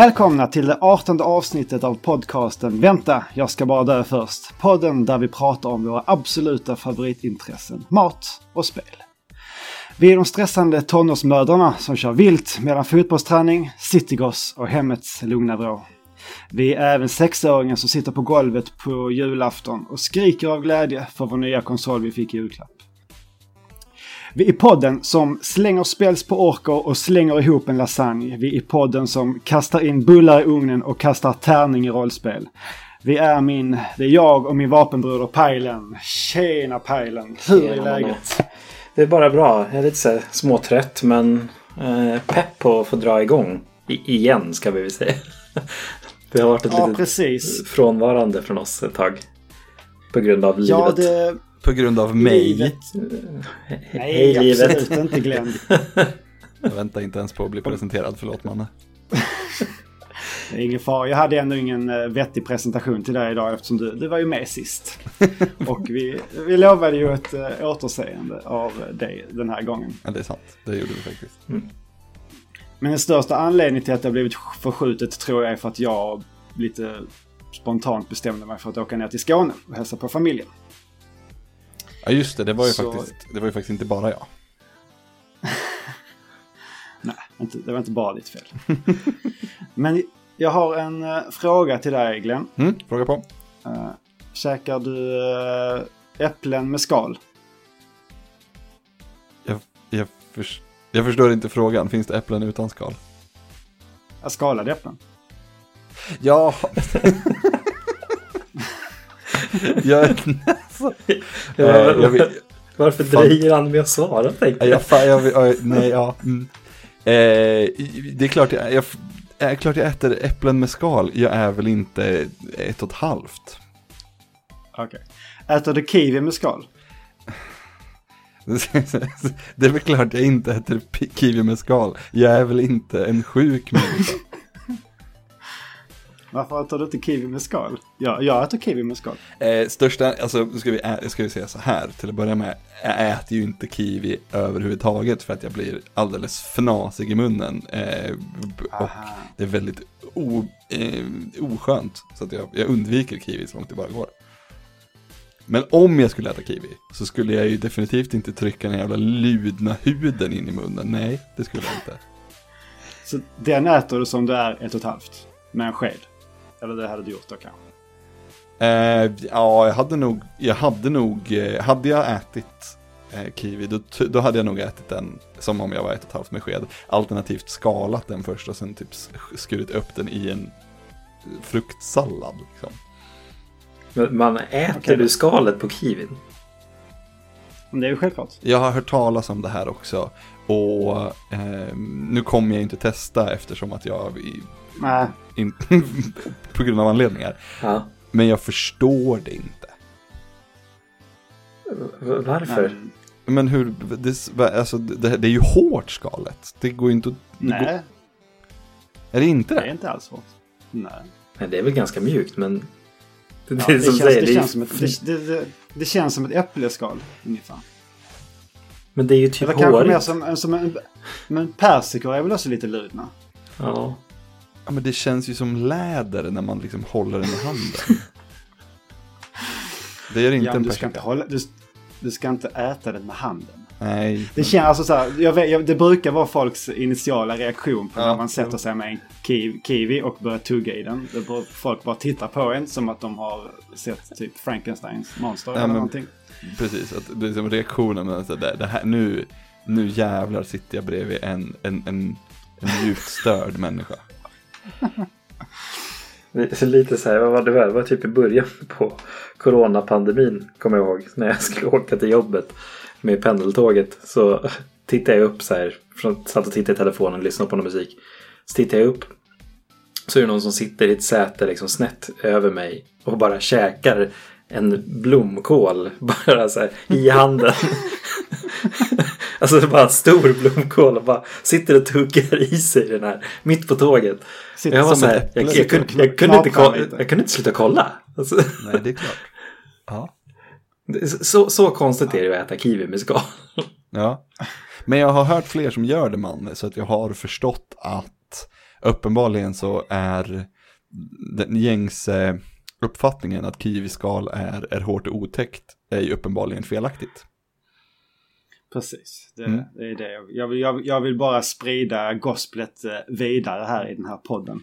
Välkomna till det 18 avsnittet av podcasten Vänta, jag ska bara dö först. Podden där vi pratar om våra absoluta favoritintressen, mat och spel. Vi är de stressande tonårsmödrarna som kör vilt mellan fotbollsträning, citygoss och hemmets lugna vrå. Vi är även sexåringen som sitter på golvet på julafton och skriker av glädje för vår nya konsol vi fick i julklapp. Vi är podden som slänger spels på orker och slänger ihop en lasagne. Vi är podden som kastar in bullar i ugnen och kastar tärning i rollspel. Vi är min, det är jag och min vapenbroder Pajlen. Tjena Pajlen, hur är läget? Det är bara bra. Jag är lite så småtrött men eh, pepp på att få dra igång. I, igen ska vi väl säga. Det har varit ett Ja, litet precis. frånvarande från oss ett tag. På grund av livet. Ja, det... På grund av mig. Livet. Nej, livet. absolut inte Glenn. Jag väntar inte ens på att bli presenterad, förlåt Manne. Det är ingen fara. Jag hade ändå ingen eh, vettig presentation till dig idag eftersom du, du var ju med sist. Och vi, vi lovade ju ett äh, återseende av dig den här gången. Ja, det är sant. Det gjorde vi faktiskt. Men den största anledningen till att det har blivit förskjutet tror jag är för att jag lite spontant bestämde mig för att åka ner till Skåne och hälsa på familjen. Ja, just det. Det var ju, Så- faktiskt, det var ju faktiskt inte bara jag. Nej, inte, det var inte bara ditt fel. Men jag har en eh, fråga till dig Glenn. Mm, fråga på. Uh, käkar du eh, äpplen med skal? Jag, jag, förs- jag förstår inte frågan. Finns det äpplen utan skal? Skalade äpplen? Ja. jag, alltså, Ja, eh, jag, vet- Varför Fan. dröjer han med att svara tänkte jag, jag. jag, jag, nej, ja. Mm. Eh, det är klart jag, jag, är klart jag äter äpplen med skal. Jag är väl inte ett och ett halvt. Okej. Äter du kiwi med skal? Det är väl klart jag inte äter kiwi med skal. Jag är väl inte en sjuk människa. Varför äter du inte kiwi med skal? Ja, jag äter kiwi med skal. Eh, största, alltså ska vi, ska vi säga så här till att börja med. Jag äter ju inte kiwi överhuvudtaget för att jag blir alldeles fnasig i munnen. Eh, och Aha. det är väldigt o, eh, oskönt. Så att jag, jag undviker kiwi så långt det bara går. Men om jag skulle äta kiwi så skulle jag ju definitivt inte trycka den jävla ludna huden in i munnen. Nej, det skulle jag inte. Så den äter du som du är ett och ett halvt? Med en sked? Eller det hade du gjort då kanske? Eh, ja, jag hade nog, jag hade nog, eh, hade jag ätit eh, kiwi, då, då hade jag nog ätit den som om jag var ett och ett halvt med sked. Alternativt skalat den först och sen typ skurit upp den i en fruktsallad. Liksom. Men Man äter då. du skalet på kiwin? Det är ju självklart. Jag har hört talas om det här också. Och eh, nu kommer jag inte testa eftersom att jag, Nej, in, på grund av anledningar. Ja. Men jag förstår det inte. Varför? nej. Men hur, det, alltså, det, det är ju hårt skalet. Det går ju inte att... det Går, nej är det inte det det? är inte alls svårt. Nej. Nej, det är väl ganska mjukt men... Det, Ja, känns, säger, det, det, är- känns som ett, det, det, känns som ett äppleskal ungefär. Men det är ju typ Eller kanske mer hårigt. som, som en... Men persikor är väl också lite ludna? Ja. Ja, men det känns ju som läder när man liksom håller den i handen. Det gör inte Ja, en du, ska person. inte hålla, du, du ska inte äta den med handen. Nej. Det känns alltså så här, jag vet, jag, det brukar vara folks initiala reaktion på Ja, när man sätter sig med en kiwi, kiwi och börjar tugga i den. Det bör, folk bara tittar på en som att de har sett typ Frankensteins monster eller men- någonting. Precis, att det är som reaktionen med att det, det här, nu, nu jävlar sitter jag bredvid en, en, en, en djupt störd människa. Det Lite så här, vad var det var? Det var typ i början på coronapandemin, kommer jag ihåg. När jag skulle åka till jobbet med pendeltåget så tittade jag upp så här. Från, satt och tittade i telefonen och lyssnade på någon musik. Så tittade jag upp. Så är det någon som sitter i ett säte liksom snett över mig och bara käkar en blomkål bara så här i handen. alltså det är bara en stor blomkål och bara sitter och tuggar i sig den här mitt på tåget. Sitter Jag var så här, jag, jag, sitter kunde, jag, kunde inte, knaprar ko- lite. jag kunde inte sluta kolla. Alltså, Nej, det är klart. Ja. så, så konstigt är det att äta kiwi med skal. ja. Men jag har hört fler som gör det, man, så att jag har förstått att uppenbarligen så är den gängse uppfattningen att kiwiskal är, är hårt och otäckt är ju uppenbarligen felaktigt. Precis, det, Mm. det är det. Jag vill, jag, jag vill bara sprida gospelet eh, vidare här i den här podden.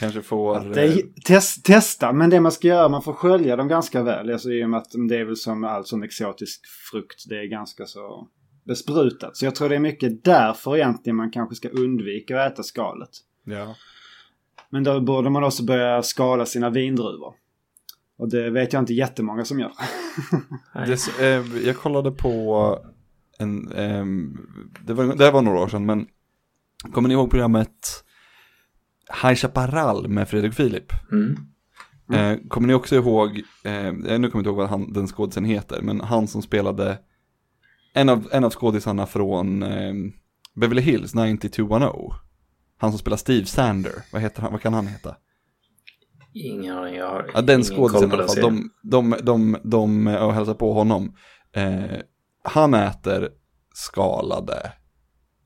Kanske får... Att det är, test, testa, men det man ska göra, man får skölja dem ganska väl. Alltså, I och med att det är väl som all sån exotisk frukt, det är ganska så besprutat. Så jag tror det är mycket därför egentligen man kanske ska undvika att äta skalet. ja. Men då borde man också börja skala sina vindruvor. Och det vet jag inte jättemånga som gör. Det, eh, jag kollade på en, ehm, det, var, det här var några år sedan, men kommer ni ihåg programmet High Chaparral med Fredrik Filip? Mm. Eh, kommer ni också ihåg, eh, nu kommer jag inte ihåg vad han, den skådisen heter, men han som spelade en av, en av skådisarna från eh, Beverly Hills 90210. Han som spelar Steve Sander, vad, heter han, vad kan han heta? Ingen aning, jag har Ja, den ingen koll på den serien. de, de, de, de, och hälsar på honom. Eh, han äter skalade,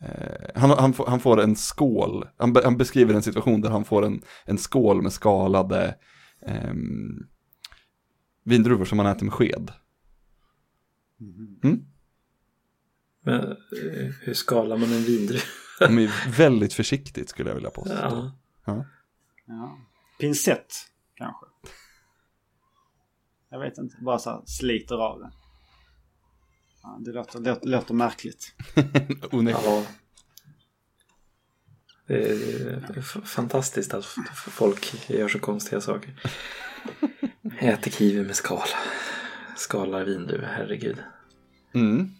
eh, han, han, får, han får en skål, han, han beskriver en situation där han får en, en skål med skalade ehm, vindruvor som man äter med sked. Mm? Men eh, hur skalar man en vindruva? De är väldigt försiktigt skulle jag vilja påstå. Ja. Ja. Pincett kanske. Jag vet inte, bara så här sliter av det. Det låter, låter, låter märkligt. Onekligen. Ja. Det är fantastiskt att folk gör så konstiga saker. Äter kiwi med skal. Skalar vindruva, herregud. Mm.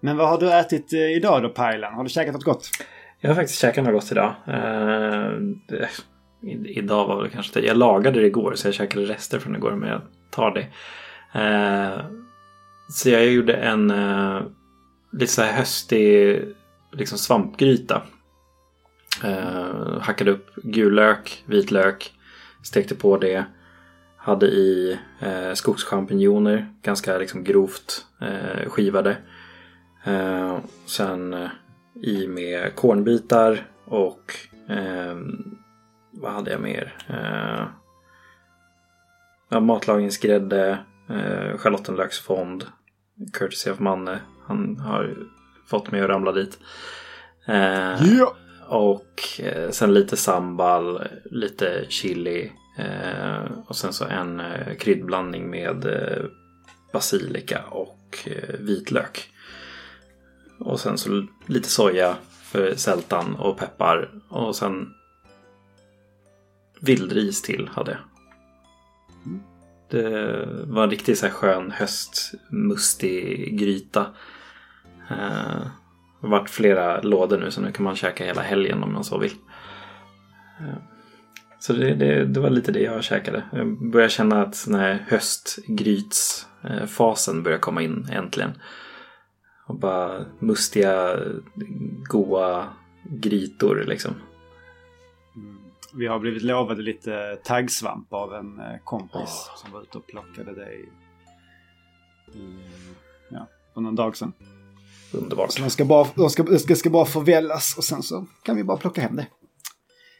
Men vad har du ätit eh, idag då Pajlan? Har du käkat något gott? Jag har faktiskt käkat något gott idag. Eh, det, i, idag var det kanske inte. Jag lagade det igår så jag käkade rester från igår men jag tar det. Eh, så jag gjorde en eh, lite så här höstig liksom svampgryta. Eh, hackade upp gul lök, vitlök, stekte på det. Hade i eh, skogschampinjoner, ganska liksom grovt eh, skivade. Eh, sen eh, i med kornbitar och eh, vad hade jag mer? Eh, ja, matlagningsgrädde, eh, schalottenlöksfond, courtesy of Manne. Han har fått mig att ramla dit. Eh, Ja! och eh, sen lite sambal, lite chili eh, och sen så en eh, kryddblandning med eh, basilika och eh, vitlök. Och sen så lite soja för sältan och peppar och sen vildris till hade jag. Det eh, var en riktigt så här skön höstmustig gryta. Eh, det har varit flera lådor nu så nu kan man käka hela helgen om man så vill. Eh, så det, det, det var lite det jag käkade. Jag börjar känna att den här höstgrytsfasen börjar komma in äntligen. Och bara mustiga, goa grytor liksom. Vi har blivit lovade lite taggsvamp av en eh, kompis Åh. som var ute och plockade det i, i, ja, för någon dag sedan. Underbart. Så de ska, bara, de ska, de ska, ska bara förvällas och sen så kan vi bara plocka hem det.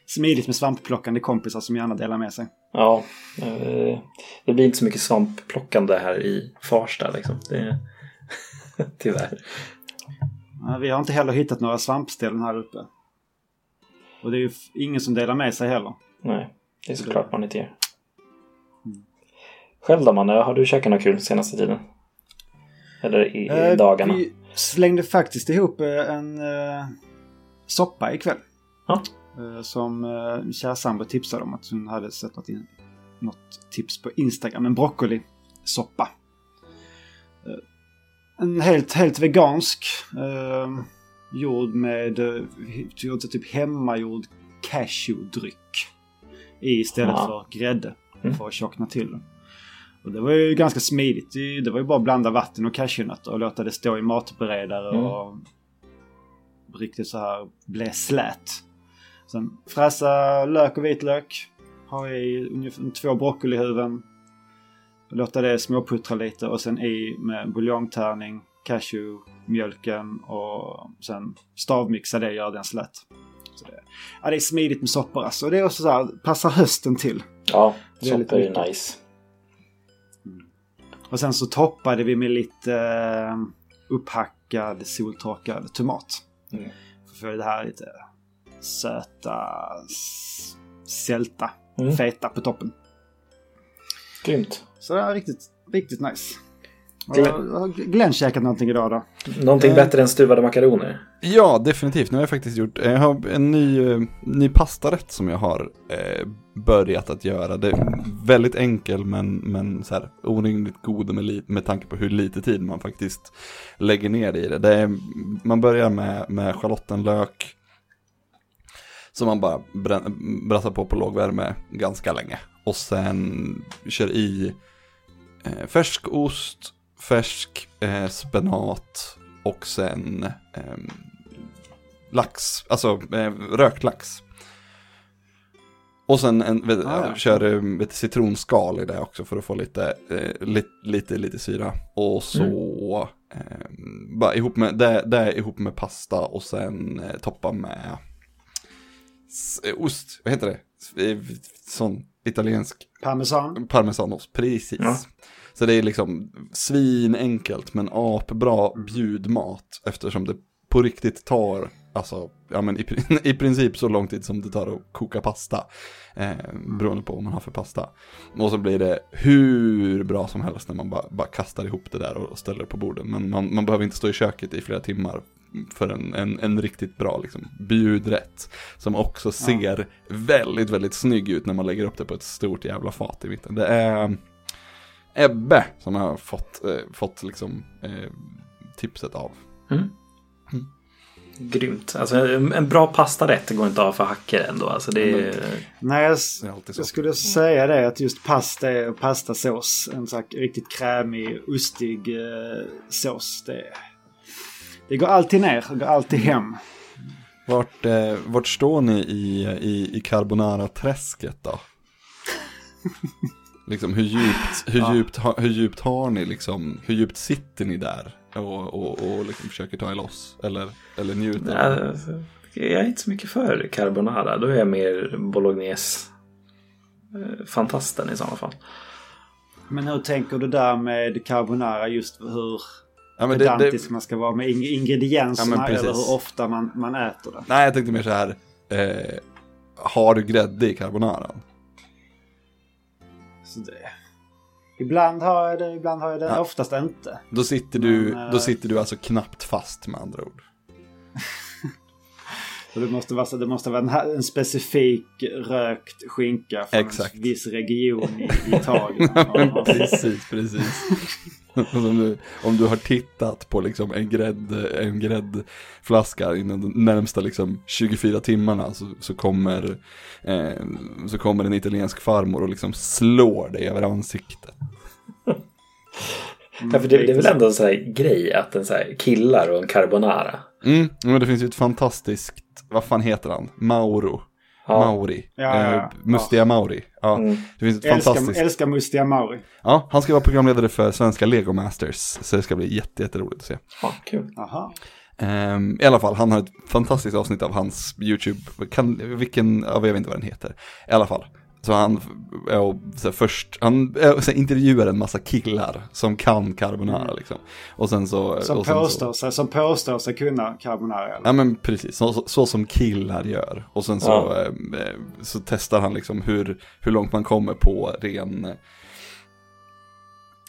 Smidigt med svampplockande kompisar som gärna delar med sig. Ja, eh, det blir inte så mycket svampplockande här i Farsta liksom. Det, tyvärr. Vi har inte heller hittat några svampställen här uppe. Och det är ju ingen som delar med sig heller. Nej, det är såklart man inte gör. Själv då Manne, har du käkat något kul senaste tiden? Eller i, i Eh, dagarna? Vi slängde faktiskt ihop eh, en eh, soppa ikväll. Ja. Eh, som eh, min kära sambo tipsade om att hon hade sett något, in, något tips på Instagram. En broccolisoppa. Eh, en helt, helt vegansk. Eh, gjord med eh, typ hemmagjord cashewdryck. I istället Ja. för grädde. Mm. För att tjockna till den. Och det var ju ganska smidigt. Det det var ju bara att blanda vatten och cashewnötter och låta det stå i matberedare Mm. och riktigt så här bli slät. Sen fräsa lök och vitlök. Ha i ungefär två broccolihuvuden. Låta det småputtra lite och sen i med buljongtärning, cashew, mjölken och sen stavmixa det och göra den slät. gott. Och det, ja, det är smidigt med soppor alltså. Det är också så här, passar hösten till. Ja, soppor är mycket. nice. Och sen så toppade vi med lite eh, upphackad soltorkad tomat. Mm. För det här lite söta, sälta, Mm. feta på toppen. Grymt. Så det är riktigt, riktigt nice. Glenn- Har Glenn käkat någonting idag då? Någonting Eh. bättre än stuvade makaroner? Ja, definitivt. Nu har jag faktiskt gjort, jag har en ny, eh, ny pastarätt som jag har eh, börjat att göra. Det är väldigt enkel men, men så här orimligt god med, med tanke på hur lite tid man faktiskt lägger ner i det. det är, man börjar med, med schalottenlök som man bara brassar på på låg värme ganska länge. Och sen kör i eh, färsk ost, färsk eh, spenat och sen ehm, lax, alltså eh, rökt lax. Och sen en, vet, Ah, ja. kör eh, vet, citronskal i det också för att få lite, eh, lite, lite, lite syra. Och så ehm, bara ihop med, det, det ihop med pasta och sen eh, toppa med eh, ost, vad heter det? Eh, Sån italiensk Parmesan? parmesanost, precis. Ja. Så det är liksom svinenkelt men apbra bjudmat eftersom det på riktigt tar, alltså, ja men i, i princip så lång tid som det tar att koka pasta. Eh, beroende på vad man har för pasta. Och så blir det hur bra som helst när man bara, bara kastar ihop det där och ställer det på bordet. Men man, man behöver inte stå i köket i flera timmar för en, en, en riktigt bra liksom, bjudrätt. Som också ser väldigt, väldigt snygg ut när man lägger upp det på ett stort jävla fat i mitten. Det är Ebbe som jag har fått, eh, fått liksom, eh, tipset av. Mm. Grymt. Alltså en bra pastarätt går inte av för hacker ändå. Alltså det är... Nej, jag, s- Det är alltid så. jag skulle säga det att just pasta och pastasås, en sån här riktigt krämig, ostig eh, sås. Det, det går alltid ner, det går alltid hem. Vart, eh, vart står ni i, i, i carbonara-träsket då? liksom hur djupt, hur, Ja. djupt, hur djupt har ni liksom, hur djupt sitter ni där och, och, och liksom försöker ta er loss? Eller, eller njuter? Alltså, jag är inte så mycket för carbonara. Då är jag mer bolognese. eh, Fantasten i sådana fall. Men hur tänker du där med carbonara, just hur ja, pedantisk det, man ska vara med ing- ingredienserna Ja, eller hur ofta man, man äter det? nej, jag tänkte mer så här, eh, har du grädde i carbonaran? Så det. Ibland har jag det, ibland har jag det, Ja. oftast inte. Då sitter, du, Men, eh, då sitter du alltså knappt fast med andra ord. Så det måste vara, så det måste vara en, en specifik rökt skinka från Exakt. en viss region i Italien. Ja. precis, precis. om, du, om du har tittat på liksom en, grädd, en gräddflaska inom de närmsta liksom 24 timmarna så, så, kommer, eh, så kommer en italiensk farmor och liksom slår dig över ansiktet. Ja, för det, det är väl ändå en sån här grej att en så här killar och en carbonara. Mm, men det finns ju ett fantastiskt, vad fan heter han? Mauro. Ja. Mauri. Ja, ja, ja. Eh, Mustiga Mauri. Ja, Mm. Det finns ett Älskar, fantastiskt. älskar Mustiga Mauri. Ja, han ska vara programledare för svenska Lego Masters. Så det ska bli jätte, jätteroligt att se. Ja, kul. Aha. Ehm, I alla fall, han har ett fantastiskt avsnitt av hans YouTube, kan, vilken, jag vet inte vad den heter. I alla fall, så han är och, så här, först, han så här, intervjuar en massa killar som kan carbonara liksom. Och sen så... Som och sen påstår, Så, sig, som påstår sig kunna carbonara. Eller? ja men precis, så, så, så som killar gör. Och sen så, Ja. eh, så testar han liksom hur, hur långt man kommer på ren...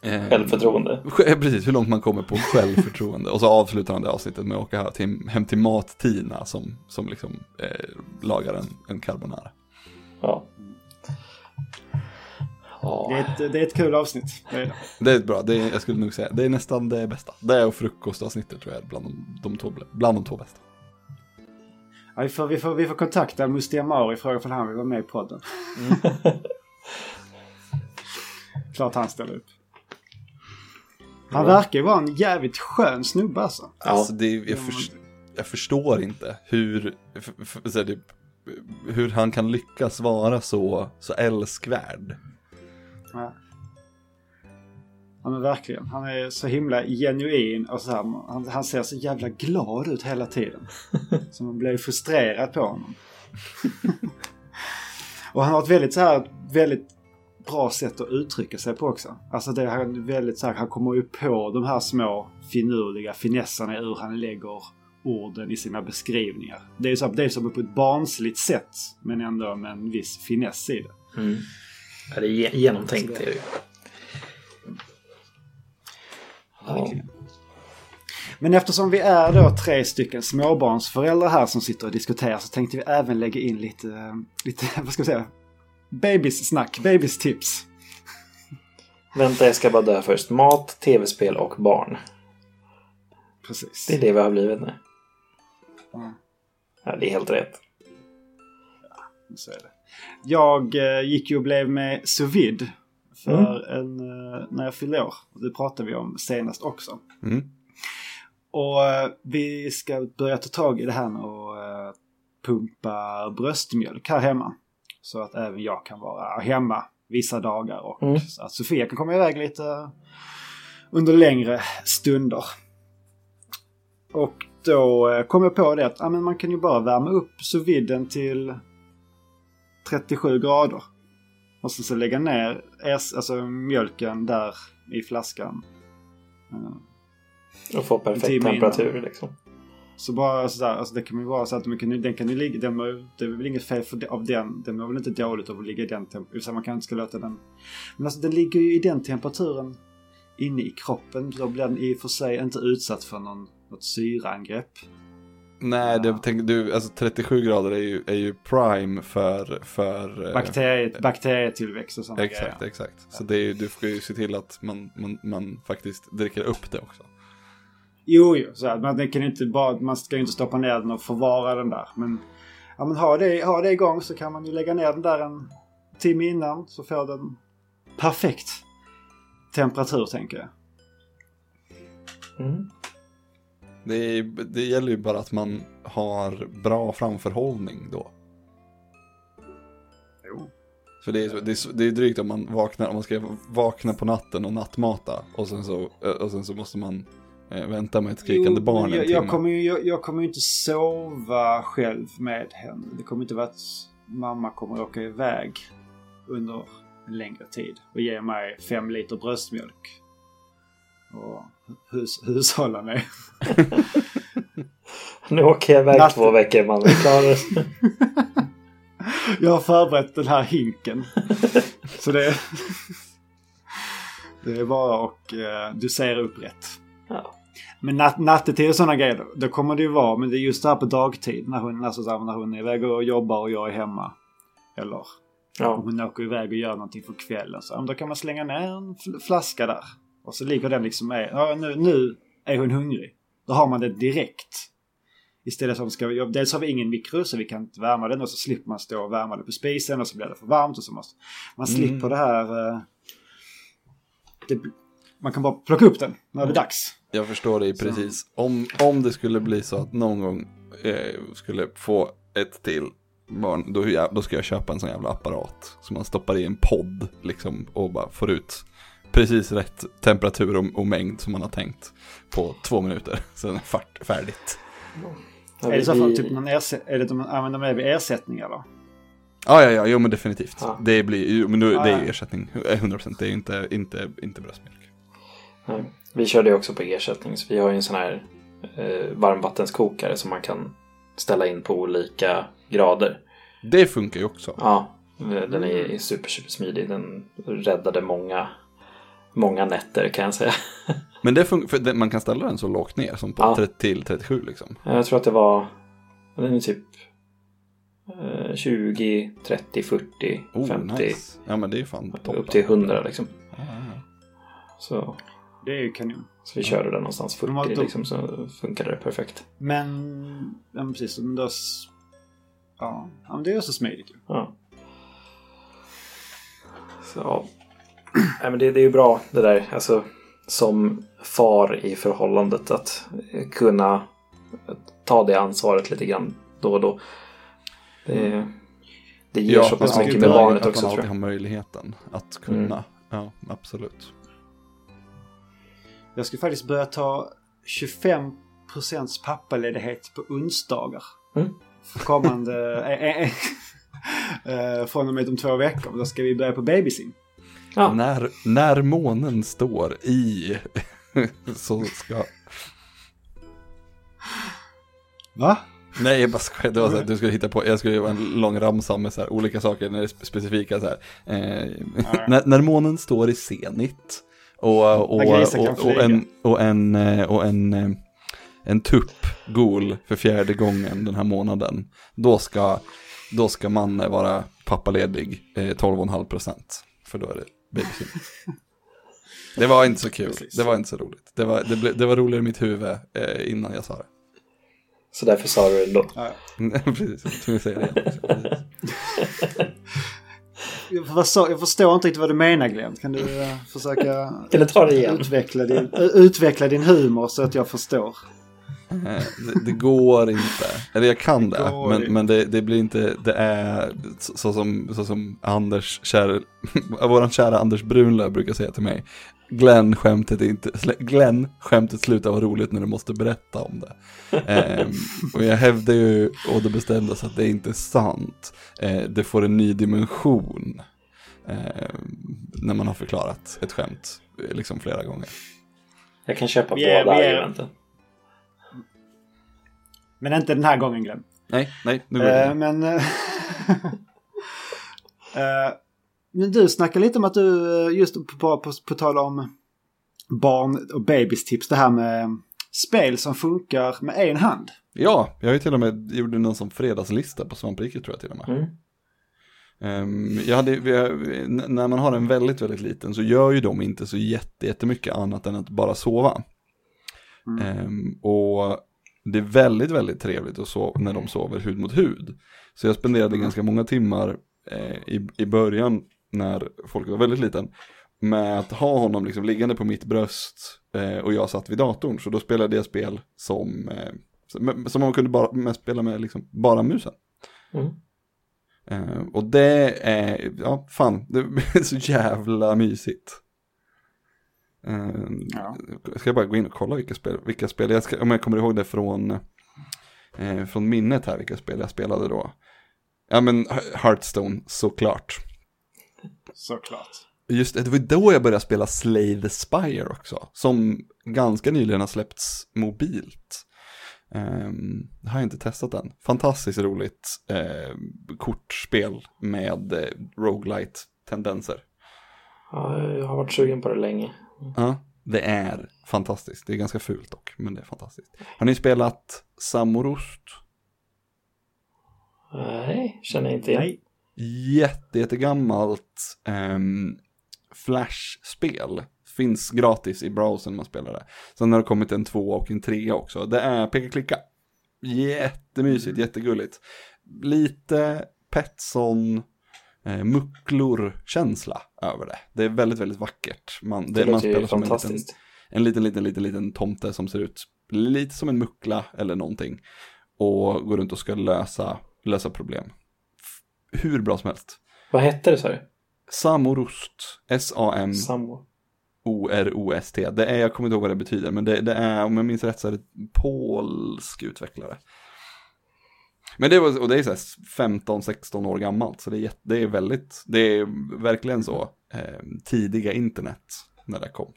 eh, Självförtroende. Sj- Precis, hur långt man kommer på självförtroende. Och så avslutar han det avsnittet med att åka till, hem till Mat-Tina som, som liksom eh, lagar en, en carbonara. Ja. Det, är ett, det är ett kul avsnitt. Det är det. Det är bra, det är, jag skulle nog säga, det är nästan det bästa. Det och frukostavsnittet tror jag är bland de, de, två, bland de två bästa. Ja, vi, får, vi, får, vi får kontakta Mustiga Mauri och fråga om han vill vara med i podden. Klart han ställer upp. Han verkar ju vara en jävligt skön snubbe alltså. Alltså det, jag, förs- jag förstår inte hur, f- f- så här, det, hur han kan lyckas vara så, så älskvärd. Ja. Ja men verkligen. Han är så himla genuin och så här, han, han ser så jävla glad ut hela tiden. Så man blir frustrerad på honom. och han har ett väldigt så här, väldigt bra sätt att uttrycka sig på också. Alltså det är väldigt så här, han kommer ju på de här små finurliga finesserna i hur han lägger orden i sina beskrivningar. Det är, så, det är som på ett barnsligt sätt men ändå med en viss finess i det. Mm. Ja, det är genomtänkt. Det är det. Verkligen. Men eftersom vi är då tre stycken småbarnsföräldrar här som sitter och diskuterar så tänkte vi även lägga in lite, lite vad ska vi säga, babys-snack, babys-tips. Vänta, jag ska bara dö först. Mat, tv-spel och barn. Precis. Det är det vi har blivit nu. Mm. Ja, det är helt rätt. Så är det. Jag eh, gick ju och blev med sous för en, eh, när jag fyllde år. Det pratade vi om senast också. Mm. Och eh, vi ska börja ta tag i det här med att eh, pumpa bröstmjölk här hemma. Så att även jag kan vara hemma vissa dagar och Mm. så att Sofia kan komma iväg lite under längre stunder. Och då eh, kom jag på det att ja, men man kan ju bara värma upp sous till 37 grader. Och sen så lägga ner alltså mjölken där i flaskan. Eh, Och få perfekt temperatur liksom. Så bara sådär, alltså det kan ju vara så att kan, den kan ju ligga, den, det är väl inget fel för, av den. Den mår väl inte dåligt av att ligga i den temperaturen. Man kanske inte ska låta den... Men alltså den ligger ju i den temperaturen inne i kroppen. Då blir den i och för sig inte utsatt för någon, något syraangrepp. Nej, det, tänk, du, alltså 37 grader är ju, är ju prime för... för eh, Bakterie, bakterietillväxt och sådana Exakt, grejer. exakt. Så det är, ju- du får ju se till att man, man, man faktiskt dricker upp det också. Jo, jo. Så att man, kan inte bara, man ska ju inte stoppa ner den och förvara den där. Men, ja, men ha, det, ha det igång så kan man ju lägga ner den där en timme innan så får den perfekt temperatur tänker jag. Mm. Det, är, det gäller ju bara att man har bra framförhållning då. Jo. För det är, det är, det är drygt om man vaknar, om man ska vakna på natten och nattmata och sen så, och sen så måste man eh, vänta med ett skrikande Jo, barn en jag, timme. jag, kommer ju, jag, jag kommer ju inte sova själv med henne. Det kommer inte vara att mamma kommer åka iväg under en längre tid och ge mig fem liter bröstmjölk. Och hus, hushålla med. Nu åker jag iväg Natt- två veckor man. Vi klarar. Jag har förberett den här hinken. Så det är... Det är bara att eh, dosera upp rätt. Ja. Men nat nattetid och sådana grejer, då, kommer det ju vara, men det är just det här på dagtid när hon, alltså, när hon är iväg och jobbar och jag är hemma. Eller om Ja. hon åker iväg och gör någonting för kvällen. Så, då kan man slänga ner en fl- flaska där. Och så ligger den liksom med, ja, nu, nu är hon hungrig. Då har man det direkt. Istället för att ska, vi- dels har vi ingen mikro så vi kan inte värma den och så slipper man stå och värma det på spisen och så blir det för varmt och så måste man slipper det här. eh, Det, man kan bara plocka upp den när det är dags. Jag förstår dig precis. Om, om det skulle bli så att någon gång eh, skulle få ett till barn, då, då ska jag köpa en sån jävla apparat. Som man stoppar i en podd liksom och bara får ut precis rätt temperatur och, och mängd som man har tänkt på två minuter. Sen är fart, färdigt. Ja, är det så fall typ ersätt, är det att man använder med vid ersättningar då? Ja, ja, ja, jo men definitivt. Ja. Det blir men nu, Ja, det är ersättning, eh, 100%. Det är ju inte, inte, inte bröstmjölk. Nej. Vi körde ju också på ersättning. Så vi har ju en sån här eh, varmvattenskokare som man kan ställa in på olika grader. Det funkar ju också. Ja, den är super, super smidig. Den räddade många, många nätter kan jag säga. Men det för det, man kan ställa den så lågt ner som på Ja. 30 till 37 liksom. Jag tror att det var den är typ eh, 20, 30, 40, Oh, 50 nice. Ja men det är ju fan toppen. upp till 100 liksom. Ja, ja, ja. Så, Det är ju kanon. så vi körde den någonstans 40 De liksom så funkade det perfekt. Men, ja, men precis. Men s- ja, men det är så smidigt ju. Ja. Så. Nej, men det, det är ju bra det där. Alltså, som far i förhållandet att kunna ta det ansvaret lite grann då och då. Det, det ger så pass man mycket med barnet att också man tror jag. har möjligheten att kunna. Ja, absolut. Jag ska faktiskt börja ta 25% pappaledighet på onsdagar. Mm. För kommande... eh, eh, eh, från och med om två veckor. Då ska vi börja på babysim. Ja. När, när månen står i så ska... Va? Nej, jag bara skojar. Det var så här, du skulle hitta på, jag skulle göra en lång ramsa med så här, olika saker när det är specifika så här. Eh, när, när månen står i zenit och, och, och, och en, och en, eh, och en, eh, en tupp gol för fjärde gången den här månaden, då ska, då ska man vara pappaledig eh, 12,5 procent. För då är det babysim. Det var inte så kul, Precis. det var inte så roligt. Det var, det ble, det var roligare i mitt huvud eh, innan jag sa det. Så därför sa du det då. Ja. Precis, jag jag säger det. Jag, sa- jag förstår inte riktigt vad du menar Glenn. Kan du eh, försöka Kan du ta det igen? utveckla din, utveckla din humor så att jag förstår? Eh, Det, det går inte. Eller jag kan Det det, men, inte. men det, det blir inte, det är så, så, som, så som Anders, kär, våran kära Anders Brunlöv brukar säga till mig. Glenn skämtet, inte, Glenn skämtet slutar vara roligt när du måste berätta om det. Ehm, och jag hävdar ju å det bestämdaste att det är inte sant. Eh, det får en ny dimension. ehm, när man har förklarat ett skämt eh, liksom flera gånger. Jag kan köpa båda argumenten. Men inte den här gången Glenn. Nej, nej, nu går det. Eh, men... eh, eh, men du snackar lite om att du, eh, just på, på, på, på tal om barn och babys tips, det här med spel som funkar med en hand. Ja, jag har ju till och med gjort någon som fredagslista på svampriket tror jag till och med. Mm. Ehm, jag hade, när man har en väldigt, väldigt liten så gör ju de inte så jätte, jättemycket annat än att bara sova. Mm. Ehm, och det är väldigt, väldigt trevligt att sova, när de sover hud mot hud. Så jag spenderade ganska många timmar eh, i, i början när folk var väldigt liten med att ha honom liksom liggande på mitt bröst eh, och jag satt vid datorn. Så då spelade jag spel som, eh, som, som man kunde bara med spela med liksom bara musen. Mm. Eh, och det är, ja fan, det är så jävla mysigt. Eh, Ja. Ska jag bara gå in och kolla vilka spel, vilka spel jag ska, om jag kommer ihåg det från, eh, från minnet här, vilka spel jag spelade då. Ja men Hearthstone såklart. Såklart. Just det, det var då jag började spela Slay the Spire också, som ganska nyligen har släppts mobilt. Um, det har jag inte testat än. Fantastiskt roligt eh, kortspel med eh, roguelite-tendenser. Ja, jag har varit sugen på det länge. Ja, det är fantastiskt. Det är ganska fult dock, men det är fantastiskt. Har ni spelat Samorost? Nej, känner jag inte igen. Nej. Jätte, jättegammalt um, Flash-spel. Finns gratis i browsern man spelar det. Sen har det kommit en två och en trea också. Det är peka-klicka. Jättemysigt, jättegulligt. Lite Petson eh, mucklor-känsla över det. Det är väldigt, väldigt vackert. Man, Det, man låter ju spelar som en liten, en liten, liten, liten, liten tomte som ser ut lite som en muckla eller någonting. Och går runt och ska lösa, lösa problem. Hur bra som helst. Vad hette det sa du? Samorost. S-A-M-O-R-O-S-T. Sambo. Det är, jag kommer inte ihåg vad det betyder, men det, det är, om jag minns rätt så är det polsk utvecklare. Men det var, och det är så här 15-16 år gammalt, så det är, det är väldigt, det är verkligen så eh, tidiga internet när det kom.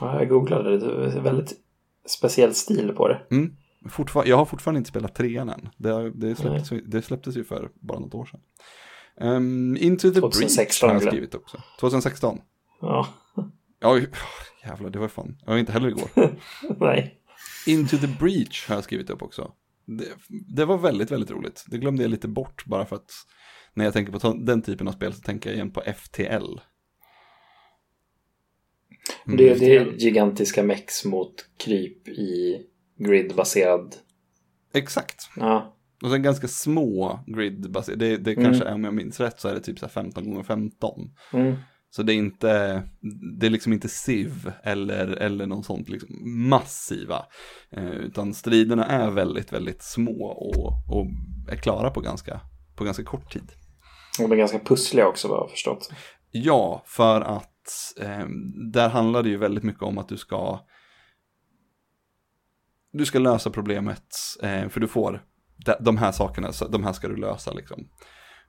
Ja, jag googlade det. Det väldigt speciell stil på det. Mm. Fortfar- jag har fortfarande inte spelat trean än. Det, det, släpptes, det släpptes ju för bara något år sedan. Um, Into the 2016 Breach har jag skrivit också. 2016. Ja, Ja, jävlar, det var fan. Jag var inte heller igår. nej. Into the Breach har jag skrivit upp också. Det, det var väldigt, väldigt roligt. Det glömde jag lite bort bara för att när jag tänker på den typen av spel så tänker jag igen på FTL. Mm. Det, det är gigantiska mex mot kryp i gridbaserad. Exakt. Ja, Och sen ganska små grid Det, det Mm. kanske är, om jag minns rätt så är det typ så här 15 gånger 15 mm. Så det är inte, det är liksom inte SIV eller, eller någon sånt liksom massiva. Eh, utan striderna är väldigt, väldigt små och, och är klara på ganska, på ganska kort tid. Och de är ganska pussliga också vad jag har förstått. Ja, för att eh, där handlar det ju väldigt mycket om att du ska du ska lösa problemet, eh, för du får de, här sakerna, de här ska du lösa liksom.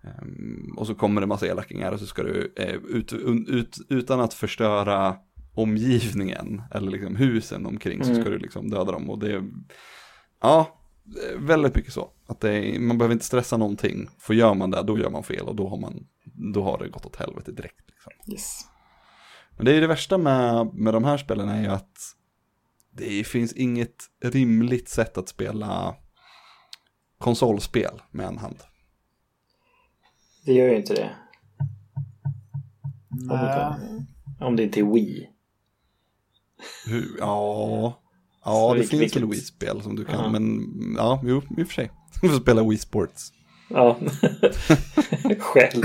Um, och så kommer det massa elakingar och så ska du eh, ut, ut, utan att förstöra omgivningen eller liksom husen omkring mm. så ska du liksom döda dem och det är ja, väldigt mycket så. Att det är, man behöver inte stressa någonting, för gör man det då gör man fel och då har, man, då har det gått åt helvete direkt. Liksom. Yes. Men det är det värsta med, med de här spelen är ju att det finns inget rimligt sätt att spela konsolspel med en hand. Det gör ju inte det. Nej. Om det inte är Wii. Hur, ja, ja det vilket, finns väl Wii-spel som du kan, uh -huh. men ja, jo, i och för sig. Du får spela Wii Sports. Ja, själv.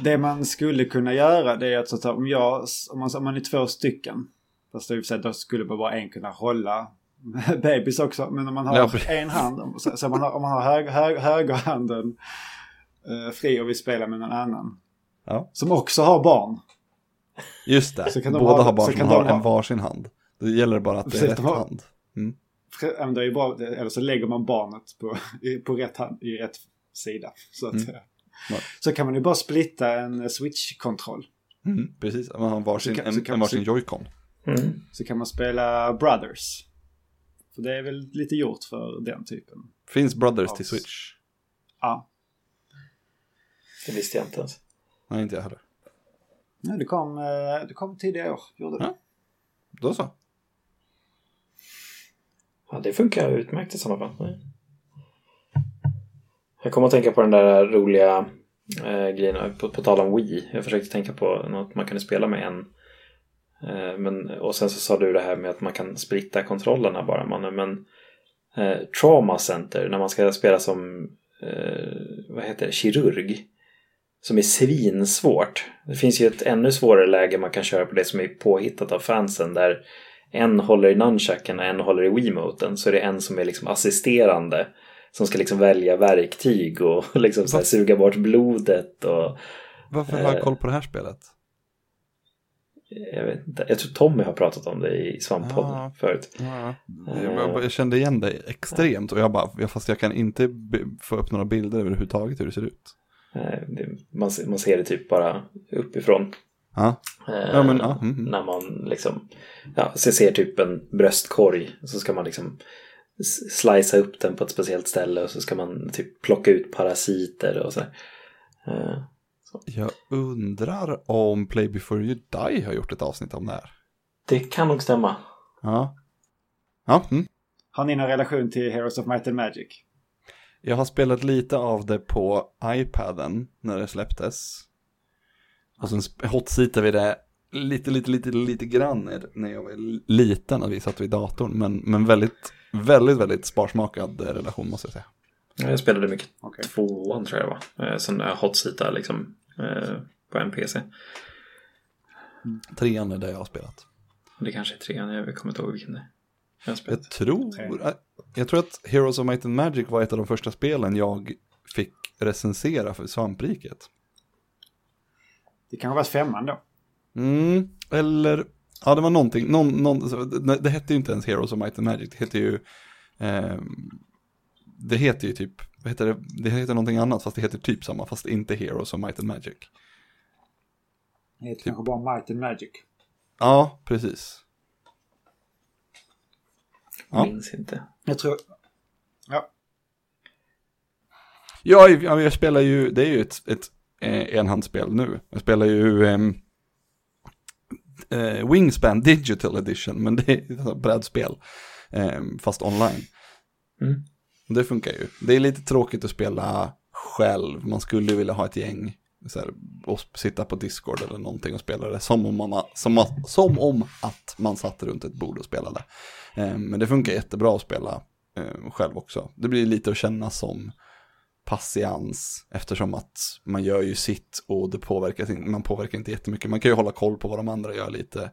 det man skulle kunna göra det är att så om, jag, om, man, om man är två stycken. Fast i och för sig då skulle bara en kunna hålla bebis också. Men om man har ja, en hand, så, så man har, om man har hög, hög, högerhanden eh, fri och vill spela med någon annan. Ja. Som också har barn. Just det, båda ha, har barn som har en varsin hand. Då gäller det bara att det är rätt har, hand. Mm. Det är bra, eller så lägger man barnet på, på rätt hand, i rätt sida. Så, att, mm. så kan man ju bara splitta en switch-kontroll. Mm, precis, man har varsin, kan, en, en varsin joycon. Mm. Så kan man spela Brothers. För det är väl lite gjort för den typen. Finns Brothers till Switch? Ja. Det visste jag inte ens. Nej, inte jag heller. Nej, det kom, eh, det kom tidigare år. Gjorde det. Ja. Då så. Ja, det funkar utmärkt i sådana fall. Jag kommer att tänka på den där roliga eh, grejen, på, på tal om Wii. Jag försökte tänka på något man kunde spela med en men, och sen så sa du det här med att man kan splitta kontrollerna bara. Man, men eh, Trauma Center, när man ska spela som eh, vad heter det, kirurg. Som är svinsvårt. Det finns ju ett ännu svårare läge man kan köra på det som är påhittat av fansen. Där en håller i nunchucken och en håller i Wiimoten. Så är det en som är liksom assisterande. Som ska liksom välja verktyg och liksom suga bort blodet. Och, Varför har jag koll på det här spelet? Jag vet inte, jag tror Tommy har pratat om det i Svamppodden ja, förut. Ja. Jag, jag, kände igen det extremt och jag bara, fast jag kan inte få upp några bilder överhuvudtaget hur det ser ut. Det, man, man ser det typ bara uppifrån. Ja. ja, men, ja. Mm, mm. När man liksom, ja, så ser typ en bröstkorg så ska man liksom slicea upp den på ett speciellt ställe och så ska man typ plocka ut parasiter och så. Jag undrar om Play before you die har gjort ett avsnitt om det här. Det kan nog stämma. Ja. Ja. Mm. Har ni någon relation till Heroes of Might and Magic? Jag har spelat lite av det på iPaden när det släpptes. Och sen hotsitade vi det lite, lite, lite, lite grann när jag var liten och vi satt vid datorn. Men, men väldigt, väldigt, väldigt sparsmakad relation måste jag säga. Jag spelade mycket okay. tvåan tror jag det var. Eh, där hotsita liksom på en PC. Trean är det jag har spelat. Det kanske är trean, jag kommer inte ihåg vilken det är. Jag, jag, tror, jag tror att Heroes of Might and Magic var ett av de första spelen jag fick recensera för Svampriket. Det kanske var femman då. Mm, eller, ja det var någonting, någon, någon, det hette ju inte ens Heroes of Might and Magic, det hette ju eh, det heter ju typ, vad heter det, det heter någonting annat fast det heter typ samma fast inte Heroes of Might and Magic. Det heter typ. kanske bara Might and Magic. Ja, precis. Ja. Minns inte. Jag tror, ja. Ja, jag, jag spelar ju, det är ju ett, ett eh, enhandsspel nu. Jag spelar ju um, uh, Wingspan Digital Edition, men det är ett brädspel. Um, fast online. Mm. Det funkar ju. Det är lite tråkigt att spela själv. Man skulle vilja ha ett gäng här, och sitta på Discord eller någonting och spela det som om, man, som, som om att man satt runt ett bord och spelade. Eh, men det funkar jättebra att spela eh, själv också. Det blir lite att känna som patiens eftersom att man gör ju sitt och det påverkar, man påverkar inte jättemycket. Man kan ju hålla koll på vad de andra gör lite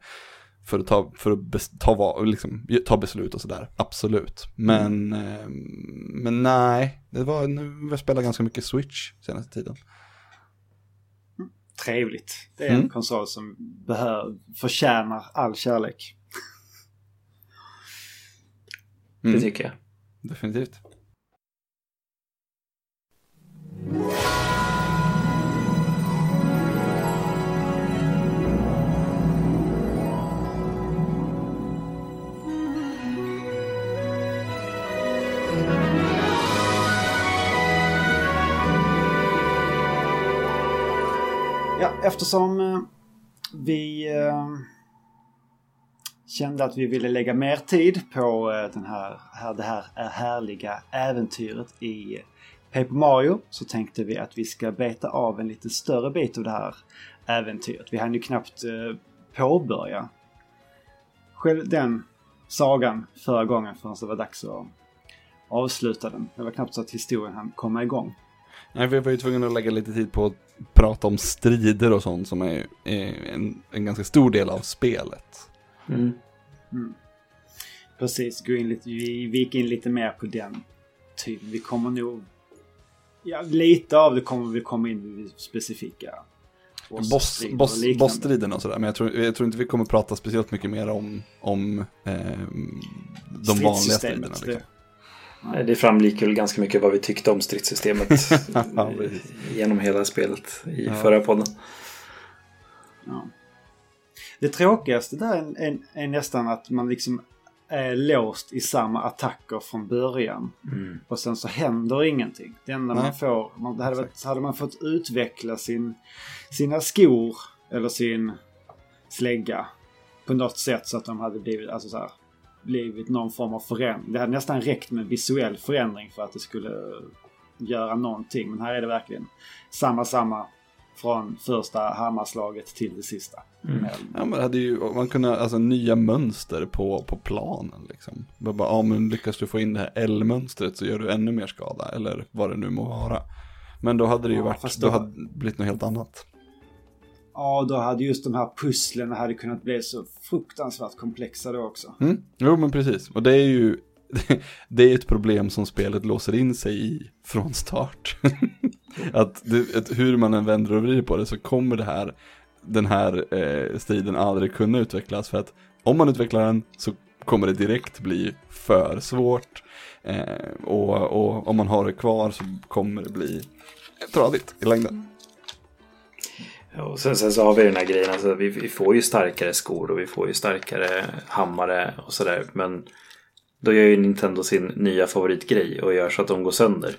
för att ta, för att ta, liksom, ta beslut och sådär, absolut. Men, mm. eh, men nej, det var, nu har jag spelat ganska mycket Switch senaste tiden. trevligt. Det är en Mm. konsol som behöver, förtjänar all kärlek. Det Mm, tycker jag. definitivt. Ja, eftersom eh, vi eh, kände att vi ville lägga mer tid på eh, den här, här, det här härliga äventyret i Paper Mario så tänkte vi att vi ska beta av en lite större bit av det här äventyret. Vi hann ju knappt påbörja själv den sagan förra gången förrän det var dags att avsluta den. Det var knappt så att historien hann komma igång. Nej, vi var ju tvungna att lägga lite tid på att prata om strider och sånt som är, är en, en ganska stor del av spelet. Mm. Precis, gå in lite, vi, vi gick in lite mer på den typen. Vi kommer nog... Ja, lite av det kommer vi komma in i specifika Boss, bossstrider och boss, liknande. bossstriden och sådär, men jag tror, jag tror inte vi kommer prata speciellt mycket mer om, om ehm, de vanliga striderna. Stridssystemet, Liksom. Nej, Det framgick väl ganska mycket vad vi tyckte om stridssystemet Ja, genom hela spelet i Ja. förra podden. Ja. Det tråkigaste där är, är, är nästan att man liksom är låst i samma attacker från början. Mm. Och sen så händer ingenting. Det enda Nej. man får, man, det hade, varit, hade man fått utveckla sin, sina skor eller sin slägga på något sätt så att de hade blivit, alltså så här, blivit någon form av förändring. Det hade nästan räckt med visuell förändring för att det skulle göra någonting. Men här är det verkligen samma, samma från första hammarslaget till det sista. Mm. Ja, men hade ju, man kunde, alltså nya mönster på, på planen liksom. Bara, bara, ja men lyckas du få in det här L-mönstret så gör du ännu mer skada, eller vad det nu må vara. Men då hade det ju Ja, varit, då då- hade det blivit något helt annat. Ja, då hade just de här pusslen hade kunnat bli så fruktansvärt komplexa då också. Mm? Jo men precis, och det är ju det är ett problem som spelet låser in sig i från start. att, det, att hur man än vänder och vrider på det så kommer det här, den här eh, striden aldrig kunna utvecklas för att om man utvecklar den så kommer det direkt bli för svårt. Eh, och, och om man har det kvar så kommer det bli tradigt i längden. Och sen, sen så har vi den här grejen, alltså, vi, vi får ju starkare skor och vi får ju starkare hammare och sådär. Men då gör ju Nintendo sin nya favoritgrej och gör så att de går sönder.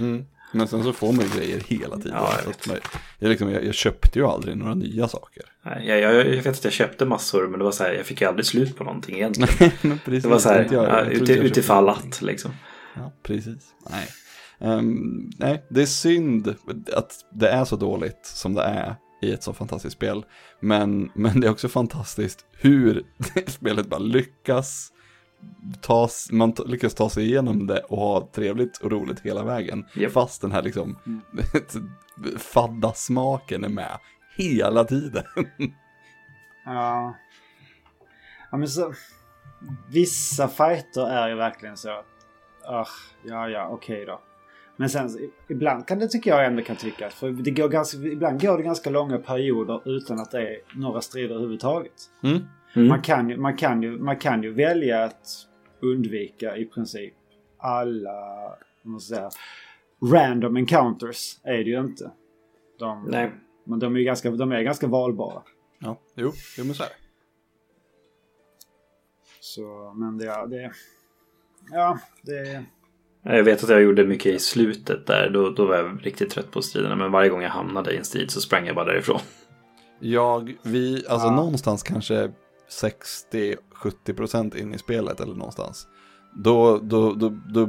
Mm. Men sen så får man ju grejer hela tiden. Ja, jag jag, liksom, jag, jag köpte ju aldrig några nya saker. Nej, Jag, vet att jag köpte massor men det var så här, jag fick ju aldrig slut på någonting egentligen. precis, Det var så här, ja, tror ut, inte jag köpte utifall att liksom. Ja, precis. Nej. Ehm, nej, det är synd att det är så dåligt som det är i ett så fantastiskt spel. Men, men det är också fantastiskt hur spelet bara lyckas tas, man lyckas ta sig igenom det och ha trevligt och roligt hela vägen. Japp. Fast den här liksom fadda smaken är med hela tiden. Ja. Ja men så... Vissa fighter är ju verkligen så att... ah, ja, ja, okej då. Men sen ibland kan det tycker jag ändå kan tycka. För det går ganska, ibland går det ganska långa perioder utan att det är några strider överhuvudtaget. Mm. Mm. Man, kan ju, man, kan ju, man kan ju välja att undvika i princip alla man ska säga, random encounters. Är det ju inte. De, Nej. Men de är ju ganska, de är ganska valbara. Ja, jo, jo men så är det. Så, men det, ja, det... Ja, det... Jag vet att jag gjorde mycket i slutet där. Då, då var jag riktigt trött på striderna. Men varje gång jag hamnade i en strid så sprang jag bara därifrån. Jag, vi, alltså Ja. någonstans kanske 60-70% in i spelet eller någonstans. Då, då, då, då